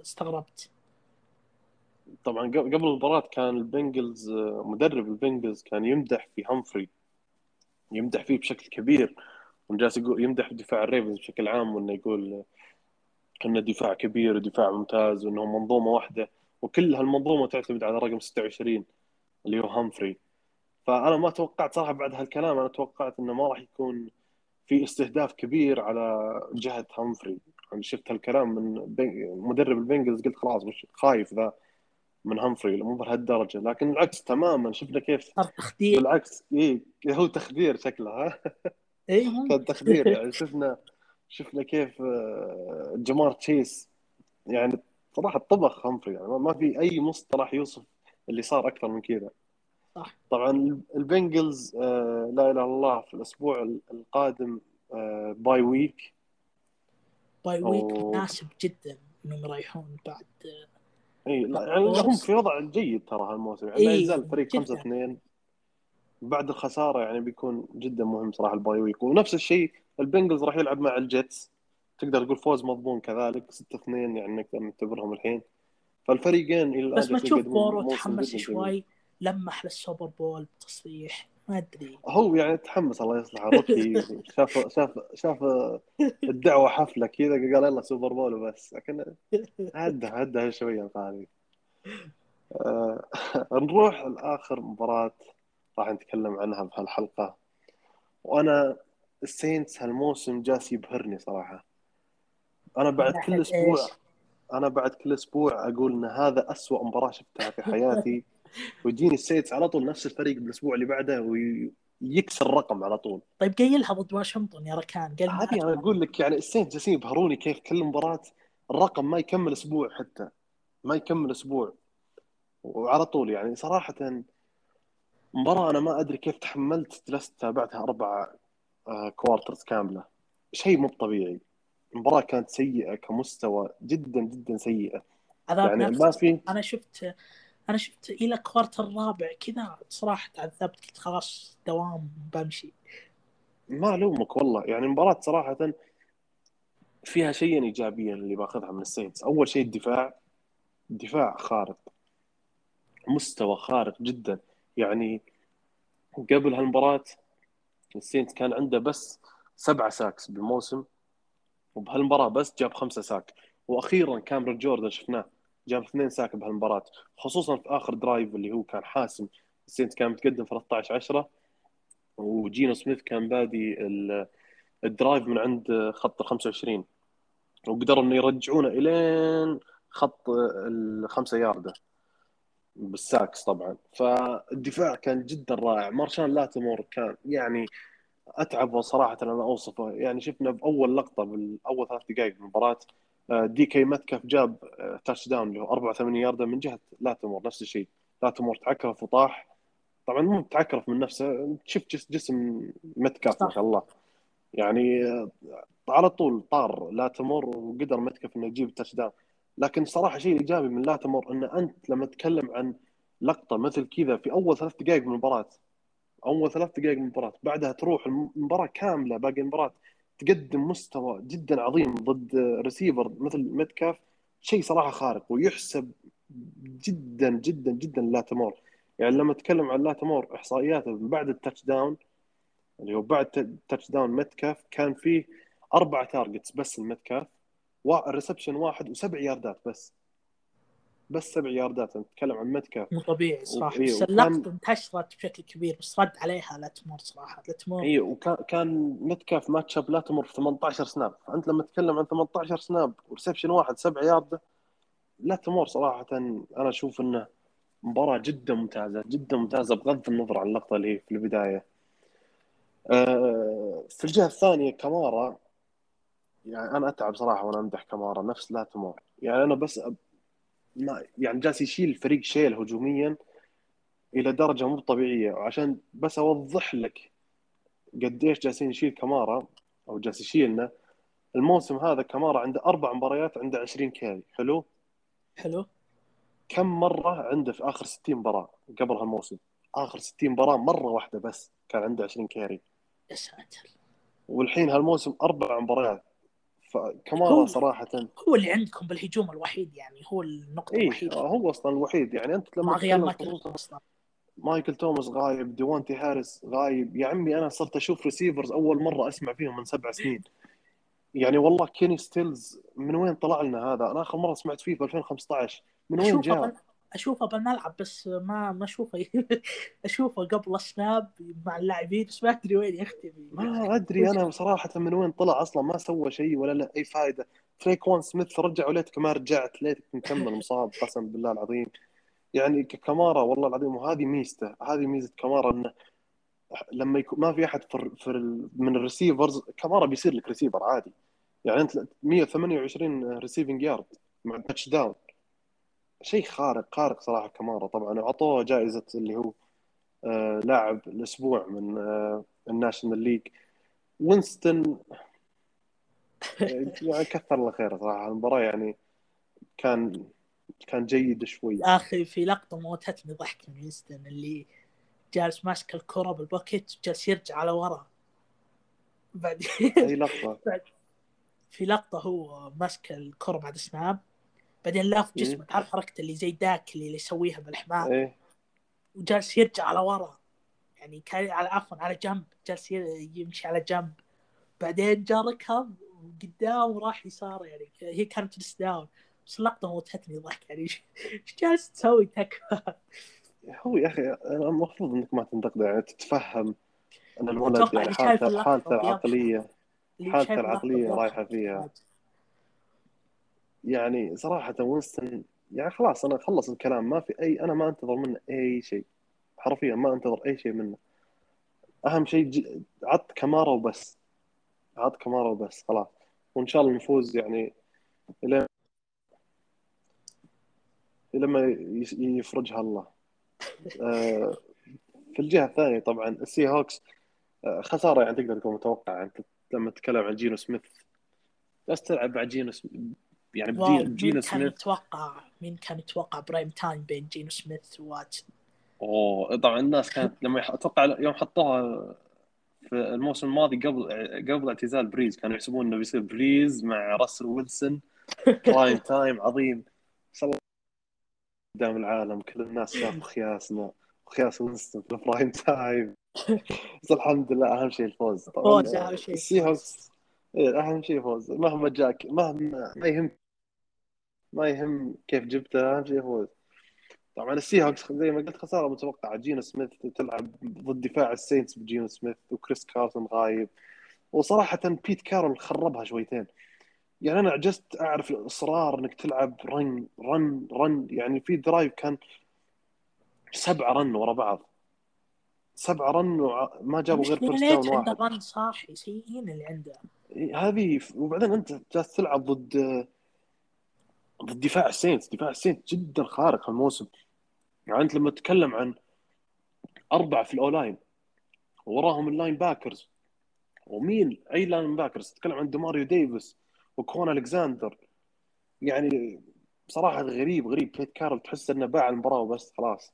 C: استغربت.
B: طبعا قبل المباراة كان البنجلز مدرب البنجلز كان يمدح في همفري يمدح فيه بشكل كبير. وجالس يقول يمدح دفاع الريفنز بشكل عام وإنه يقول إنه دفاع كبير ودفاع ممتاز وإنهم منظومة واحدة. وكل هالمنظومة تعتمد على رقم 26 اللي هو همفري فأنا ما توقعت صراحة بعد هالكلام أنا توقعت إنه ما راح يكون في استهداف كبير على جهة همفري يعني شفت هالكلام من مدرب البنجلز قلت خلاص مش خايف ذا من همفري مو بهالدرجة. لكن العكس تماما شفنا كيف
C: تخدير.
B: بالعكس إي هو تخدير شكله ها؟
C: إي
B: كان تخدير يعني شفنا شفنا كيف آه، جمار تشيس يعني صراحة طبخ همفري يعني ما في أي مصطلح يوصف اللي صار أكثر من كذا.
C: صح.
B: طبعا البنجلز آه لا إله إلا الله في الأسبوع القادم آه bye week.
C: bye week مناسب جدا إنهم يريحون بعد
B: إي يعني هم في وضع جيد ترى هالموسم يعني لا يزال الفريق 5 2 بعد الخسارة يعني بيكون جدا مهم صراحة ال bye week. ونفس الشيء البنجلز راح يلعب مع الجيتس. تقدر تقول فوز مضمون كذلك 6 2 يعني نقدر نعتبرهم الحين. فالفريقين
C: إلى بس ما تشوف بورو تحمس شوي لمح للسوبر بول بتصريح ما أدري.
B: هو يعني تحمس الله يصلحه rookie شاف شاف شاف الدعوة حفلة كذا قال يلا سوبر بول وبس. لكن هدى هدى شوية هذه آه، نروح لآخر مباراة راح نتكلم عنها بهالحلقه وأنا السينتس هالموسم جالس يبهرني صراحة. أنا بعد كل أسبوع
C: إيش؟
B: أنا بعد كل أسبوع أقول إن هذا أسوأ مباراة شفتها في حياتي. ويجيني السينتس على طول نفس الفريق بالأسبوع اللي بعده ويكسر الرقم على طول.
C: طيب قايلها ضد واشنطن يا ركان قال
B: هذه أنا أقول لك يعني السينتس جالسين يبهروني كيف كل مباراة الرقم ما يكمل أسبوع حتى. ما يكمل أسبوع. وعلى طول يعني صراحة مباراة أنا ما أدري كيف تحملت جلست تابعتها أربع آه، quarters كاملة. شيء مو طبيعي. المباراة كانت سيئة كمستوى جدا جدا
C: سيئة.
B: يعني ما في
C: أنا شفت أنا شفت ال quarter الرابع كذا صراحة تعذبت قلت خلاص دوام بمشي.
B: ما ألومك والله. يعني المباراة صراحة فيها شيئين ايجابيا اللي باخذها من ال Saints أول شيء الدفاع. دفاع خارق. مستوى خارق جدا. يعني قبل هالمباراة ال Saints كان عنده بس سبعة sacks بالموسم. وبهالمباراة بس جاب خمسة sack. وأخيرا كاميرون جوردن شفناه جاب اثنين sack بهالمباراة خصوصا في آخر drive اللي هو كان حاسم. ال Saints كان متقدم 13 10 وجينو سميث كان بادي ال- ال drive من عند خط ال 25 وقدروا إنه يرجعونه إلين خط الخمسة ياردة بال sacks طبعا. فالدفاع كان جدا رائع. مارشال لاتيمور كان يعني أتعب صراحة أنا أوصفه. يعني شفنا بأول لقطة بالاول ثلاث دقائق من المباراة آه، دي كي متكاف جاب آه، touchdown اللي هو 84 ياردة من جهة لاتيمور نفس الشيء. لاتيمور تعكرف وطاح. طبعا مو تعكرف من نفسه شفت جس- جسم متكاف ما شاء الله. يعني آه، على طول طار لاتيمور وقدر متكاف إنه يجيب ال touchdown لكن صراحة شيء إيجابي من لاتيمور ان أنت لما تتكلم عن لقطة مثل كذا في أول ثلاث دقائق من المباراة أول ثلاث دقائق من المباراة بعدها تروح المباراة كاملة باقي المباراة تقدم مستوى جدا عظيم ضد ريسيفر مثل متكاف شيء صراحة خارق ويحسب جدا جدا جدا لاتيمور يعني لما اتكلم عن لاتيمور إحصائياته من بعد ال touchdown اللي هو بعد ال touchdown متكاف كان فيه أربع targets بس المتكاف و reception واحد وسبع ياردات بس. بس سبع ياردات نتكلم عن متكاف
C: مو طبيعي صراحة.
B: إيه،
C: بس
B: وكان-
C: اللقطة انتشرت بشكل كبير بس رد عليها لاتيمور صراحة. لاتيمور
B: اي وكان كان متكاف ماتش أب لا تمر في 18 سناب. فأنت لما تتكلم عن 18 سناب وريسبشن واحد سبع ياردة لا تمر صراحة أنا أشوف إنه مباراة جدا ممتازة جدا ممتازة بغض النظر عن اللقطة اللي هي في البداية. آه، في الجهة الثانية كمارا يعني أنا أتعب صراحة وأنا أمدح كمارا نفس لا تمر يعني أنا بس. ما يعني جالس يشيل الفريق شيل هجوميا إلى درجة مو طبيعية. وعشان بس أوضح لك قديش جالسين يشيل كمارا أو جالس يشيلنا. الموسم هذا كمارا عنده أربع مباريات عنده 20 carry حلو؟
C: حلو.
B: كم مرة عنده في آخر 60 مباراة قبل هالموسم؟ آخر 60 مباراة مرة واحدة بس كان عنده 20 carry
C: يا ساتر.
B: والحين هالموسم أربع مباريات. فكمارا صراحة
C: هو اللي عندكم بالهجوم الوحيد يعني هو النقطة
B: اي
C: الوحيدة.
B: هو أصلا الوحيد. يعني أنت لما
C: غياب مايكل أصلا
B: مايكل توماس غايب ديوانتي هاريس غايب. يا عمي أنا صرت أشوف receivers أول مرة أسمع فيهم من سبع سنين. يعني والله كيني ستيلز من وين طلع لنا هذا؟ أنا آخر مرة سمعت فيه في 2015 من وين جاء.
C: أشوفه بالملعب بس ما ما أشوفه أشوفه قبل ال snap مع اللاعبين بس ما أدري وين يختفي
B: ما أدري أنا صراحة من وين طلع أصلا ما سوى شيء ولا له أي فائده تريكوان سميث رجع وليتك ما رجعت ليتك مكمل مصاب قسم بالله العظيم. يعني كمارا والله العظيم وهذه ميزته هذه ميزة كمارا إنه لما يكون ما في أحد في, في من ال receivers كمارا بيصير لك ريسيفر عادي. يعني أنت 128 receiving yard مع touchdown شيء خارق خارق صراحة كمارا. طبعا أعطوه جائزة اللي هو آه لاعب الأسبوع من آه ال National League. وينستون آه، يعني كثر الله خيره صراحة. المباراة يعني كان كان جيد شوي.
C: يا أخي في لقطة موتتني ضحك من وينستون اللي جالس ماسك الكرة بال pocket جالس يرجع على ورا. بعدين
B: أي لقطة؟
C: في لقطة هو ماسك الكرة بعد snap بعدين لاف جسمه تعرف حركته اللي زي داكلي اللي يسويها بالحمار.
B: إيه.
C: وجالس يرجع على ورا. يعني كان على عفوا على جنب. جالس يمشي على جنب. بعدين جاء ركض وقدام وراح يسار يعني هي كانت تس داون. بس اللقطة موتتني ضحك. يعني إيش جالس تسوي تكفى؟
B: هو يا أخي المفروض إنك ما تنتقده. يعني تتفهم أن الولد يعني حالته
C: اللقطة
B: حالته
C: اللي
B: حالته
C: اللقطة
B: العقلية رايحة فيها. يعني صراحة وينستون يعني خلاص أنا خلص الكلام ما في أي أنا ما أنتظر منه أي شيء. حرفيا ما أنتظر أي شيء منه. أهم شيء عط كمارا وبس. عط كمارا وبس خلاص. وإن شاء الله نفوز يعني إلى إلى ما يس- يفرجها الله. آه، في الجهة الثانية طبعا ال Seahawks آه، خسارة يعني تقدر تكون متوقع أنت لما تتكلم عن جينو سميث بس تلعب مع جينو سميث يعني
C: wow
B: بجي- جينو
C: مين كان
B: سميث.
C: يتوقع مين كان يتوقع prime time بين جينو سميث ووينستون
B: أوه طبعا الناس كانت لما أتوقع يوم حطوها في الموسم الماضي قبل قبل اعتزال بريز كانوا يحسبون إنه بيصير بريز مع راسل ويلسون. prime time عظيم. قدام العالم كل الناس شافوا خياسنا وخياس وينستون في ال prime time بس الحمد لله أهم شيء الفوز طبعا.
C: فوز أهم شيء.
B: ال Seahawks أهم شيء فوز. مهما جاك مهما ما يهم ما يهم كيف جبته اهم شيء فوز طبعا ال Seahawks زي ما قلت خسارة متوقعة. جينو سميث تلعب ضد دفاع ال Saints بجينو سميث وكريس كارسون غايب. وصراحة بيت كارول خربها شويتين. يعني أنا عجزت أعرف الإصرار إنك تلعب run run run يعني في drive كان سبعة run ورا بعض. سبعة رن وما جابوا غير فيرست
C: ليش
B: داون
C: عنده
B: واحد.
C: رن صاحي؟ سيئين اللي عنده.
B: هذه وبعدين أنت جالس تلعب ضد ضد دفاع السينتس دفاع السينتس جدا خارق هالموسم يعني أنت لما تتكلم عن أربعة في الأولاين وراهم اللاين باكرز ومين؟ أي لاين باكرز؟ تتكلم عن دماريو ديفيس وكون الكساندر يعني بصراحه غريب غريب. بيت كارل تحس إنه باع المباراة وبس خلاص.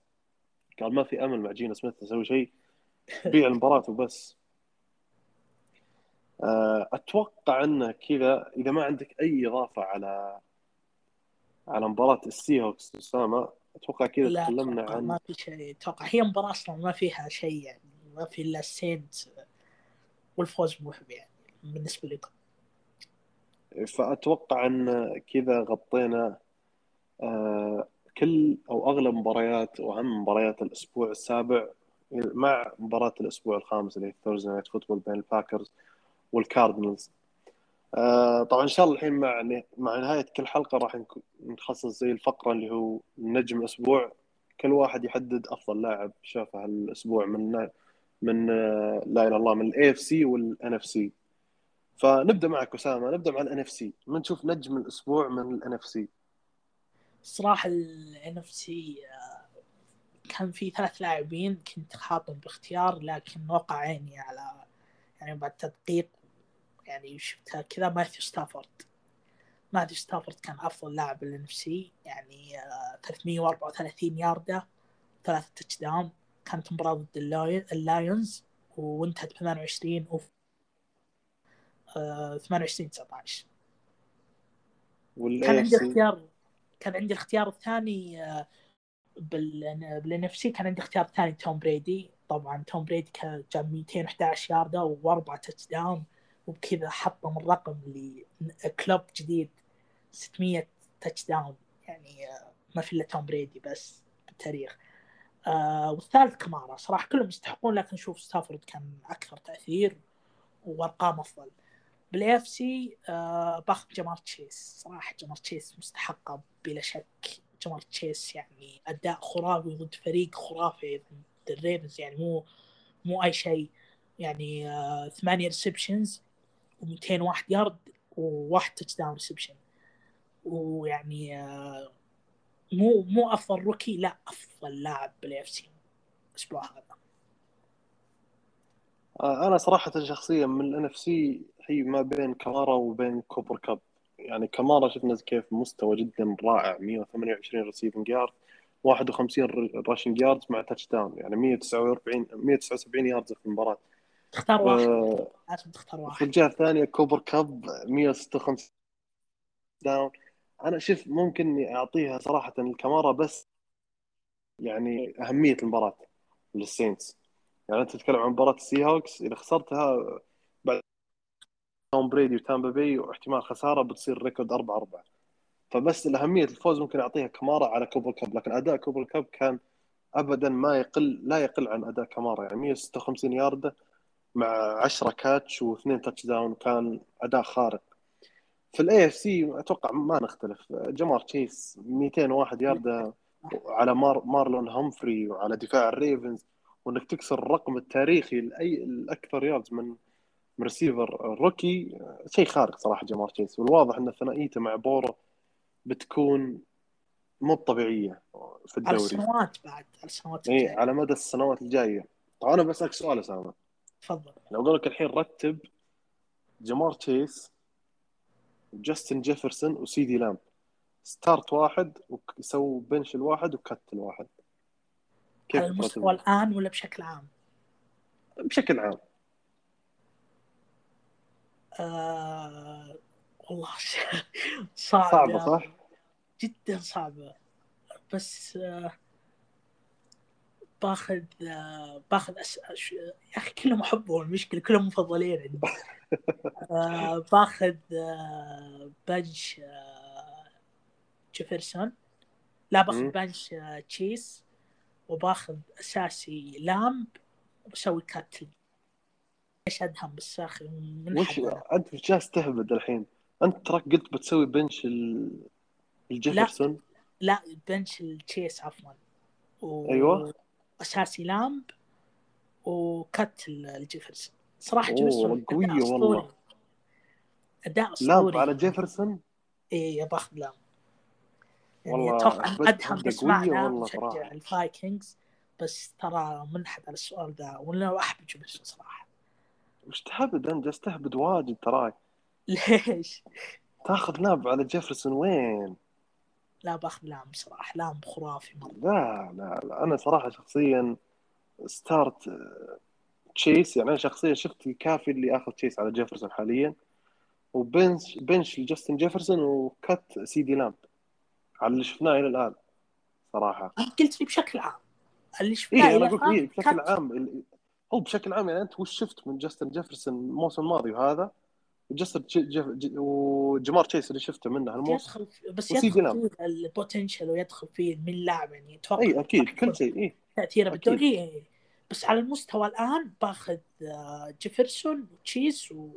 B: قال ما في أمل مع جينا سميث يسوي شيء بيع المباراة وبس. آه، أتوقع إنه كذا إذا ما عندك أي إضافة على على مباراة ال Seahawks أسامة أتوقع كذا تكلمنا عن
C: ما في شيء. أتوقع هي مباراة أصلا ما فيها شيء يعني ما في إلا ال Saints والفوز موهب يعني بالنسبة لكم
B: فأتوقع إن كذا غطينا آه، كل أو أغلب مباريات وأهم مباريات الأسبوع السابع مع مباراة الأسبوع الخامس اللي هي Thursday Night Football بين ال Packers وال Cardinals آه، طبعا إن شاء الله الحين مع مع نهاية كل حلقة راح نخصص زي الفقرة اللي هو نجم الأسبوع كل واحد يحدد أفضل لاعب شافه هالأسبوع من من آه، لا إله إلا الله من ال AFC وال NFC فنبدأ معك أسامة نبدأ مع ال NFC من نشوف نجم الأسبوع من ال NFC
C: الصراحة ال NFC آه، كان في ثلاث لاعبين كنت خاطب باختيار لكن وقع عيني على يعني بعد تدقيق يعني شفتها كذا ماثيو ستافورد. ماثيو ستافورد كان أفضل لاعب بال NFC يعني آه، 334 ياردة ثلاثة touchdown كانت مباراة ضد ال Li- ال Lions وانتهت ب 28 و 28 19 كان
B: اف
C: عندي
B: سي
C: اختيار كان عندي الاختيار الثاني آه، بال بالان كان عندي اختيار ثاني توم بريدي. طبعا توم بريدي كان جاب 211 ياردة واربع تاتش داون وبكذا حطم الرقم لكلوب جديد 600 تاتش داون يعني ما في إلا توم بريدي بس بالتاريخ. آه والثالث كمارا صراحة كلهم يستحقون لكن أشوف ستافورد كان أكثر تأثير وأرقام أفضل. بال AFC آه باخذ جمار تشيس. صراحة جمار تشيس مستحقة بلا شك. جمار تشيس يعني أداء خرافي ضد فريق خرافي ضد ال Ravens يعني مو مو أي شيء. يعني آه ثمانية receptions و201 يارد وواحد touchdown reception ويعني آه مو مو أفضل rookie لا أفضل لاعب بال AFC الأسبوع هذا.
B: آه، أنا صراحة شخصيا من ال NFC هي ما بين كمارا وبين كوبر كاب. يعني كمارا شفنا كيف مستوى جدا رائع 128 receiving yard 51 rushing yard مع touchdown يعني 149 179 يارد في المباراة.
C: تختار واحد.
B: آه،
C: لازم تختار
B: في
C: واحد.
B: الجهه الثانية كوبر كاب 156 down. أنا شوف ممكن أعطيها صراحة الكمارا بس يعني أهمية المباراة لل Saints. يعني أنت تتكلم عن مباراة ال Seahawks إذا خسرتها بعد توم بريدي وتامبا بي واحتمال خسارة بتصير record 4 4 فبس الأهمية الفوز ممكن أعطيها كمارا على كوبر كاب لكن أداء كوبر كاب كان ابدا ما يقل لا يقل عن أداء كمارا يعني 156 ياردة مع 10 catch واثنين touchdown كان أداء خارق. في ال AFC أتوقع ما نختلف. جمار تشيس 201 يارده على مار مارلون همفري وعلى دفاع ال Ravens وإنك تكسر الرقم التاريخي لاي الاكثر yards من من receiver rookie شيء خارق صراحة جمار تشيس. والواضح إن ثنائيته مع بورو بتكون مو طبيعيه في
C: على
B: الدوري.
C: السنوات بعد على السنوات
B: اي
C: الجاية.
B: على مدى السنوات الجاية. طبعا أنا بسألك سؤال أسامة.
C: تفضل
B: لو أقول لك الحين رتب جمار تشيس وجاستن جيفرسون وسيدي لامب start واحد وسووا bench الواحد و cut الواحد كيف
C: على المستوى؟ الآن ولا بشكل عام؟
B: بشكل عام
C: آه... والله صعب
B: صعبة
C: يا
B: صح؟
C: جدا صعبة بس آه، باخذ آه، باخذ أس... أش... يا أخي كلهم أحبهم المشكلة كلهم مفضلين عندي. آه، باخذ آه، bench آه، جيفرسون. لا باخذ. bench تشيس وباخذ أساسي لامب وبسوي cut ل. إيش أدهم بس أخي؟ من
B: وش. أنت جالس تهبد الحين؟ أنت تراك قلت بتسوي bench ال... الجيفرسون؟
C: لا bench التشيس عفوا. و...
B: أيوة.
C: أساسي لامب و cut الجيفرسون
B: صراحة
C: جيفرسون
B: قوية
C: أداء
B: والله.
C: أداء
B: لامب
C: أسطوري
B: على جيفرسون
C: إي باخذ لامب يعني
B: والله
C: أتوقع ادهم
B: والله
C: مشجع.
B: ال
C: Vikings بس ترى منحد على السؤال ذا ولا أحب جيفرسون صراحة
B: وش تهبد أنت جالس تهبد واجد تراك
C: ليش؟
B: تاخذ لامب على جيفرسون وين؟
C: لا باخذ لامب صراحة لامب خرافي مرة.
B: لا لا, لا. أنا صراحة شخصيا start آه، تشيس يعني أنا شخصيا شفت الكافي اللي آخذ تشيس على جيفرسون حاليا و bench bench لجاستن جيفرسون و cut سيدي لامب. على اللي شفناه إلى الآن صراحة.
C: انت قلت لي بشكل عام. اللي شفناه
B: اي أنا اي
C: الآن
B: بشكل
C: cut.
B: عام هو بشكل عام يعني أنت وش شفت من جاستن جيفرسون الموسم الماضي وهذا؟ جي- وجمار تشيس اللي شفته منه هالموسم
C: يدخل في بس يدخل. فيه ال potential ويدخل فيه من لاعب يعني
B: أتوقع
C: إي أكيد
B: كل شيء
C: إي
B: تأثيره.
C: بالدوري. بس على المستوى الآن باخذ آه، جيفرسون وتشيز و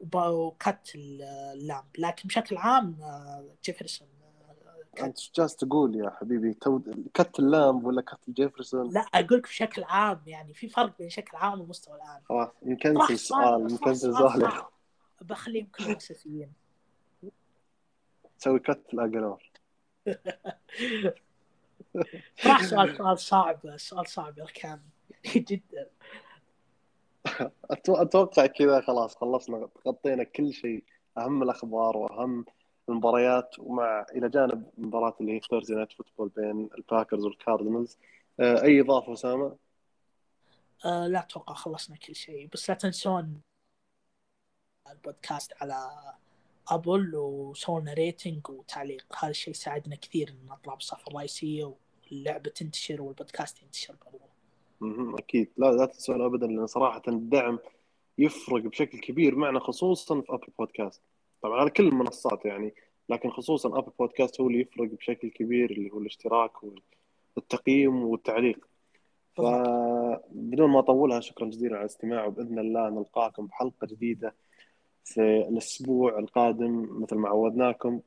C: وب- وكات اللامب لكن بشكل عام آه، جيفرسون آه،.
B: أنت جالس تقول يا حبيبي تو كت اللامب ولا كت جيفرسون
C: لا أقول لك بشكل عام يعني في فرق بين شكل عام والمستوى الآن
B: خلاص
C: سؤال
B: السؤال
C: راح
B: نكنسل
C: سؤال
B: سؤال
C: صعب بخليهم كلهم اساسيين
B: تسوي كت الاقلور
C: راح سؤال سؤال صعب سؤال صعب كان جدا.
B: أتوقع كذا خلاص خلصنا غطينا كل شيء. أهم الأخبار وأهم المباريات ومع إلى جانب مباراة اللي هي Thursday Night Football بين الباكرز والكاردينالز أي إضافة أسامة؟
C: آه لا أتوقع خلصنا كل شيء بس لا تنسون البودكاست على أبل وسووا rating وتعليق. هذا الشيء يساعدنا كثير إن نطلع بالصفحه الرئيسيه واللعبه تنتشر والبودكاست ينتشر برضو.
B: أكيد. لا لا تنسون ابدا لأن صراحة الدعم يفرق بشكل كبير معنا خصوصا في ابل بودكاست طبعا على كل المنصات يعني لكن خصوصا ابل بودكاست هو اللي يفرق بشكل كبير اللي هو الاشتراك والتقييم والتعليق. فبدون ما أطولها شكرا جزيلا على الاستماع وبإذن الله نلقاكم بحلقة جديدة في الأسبوع القادم مثل ما عودناكم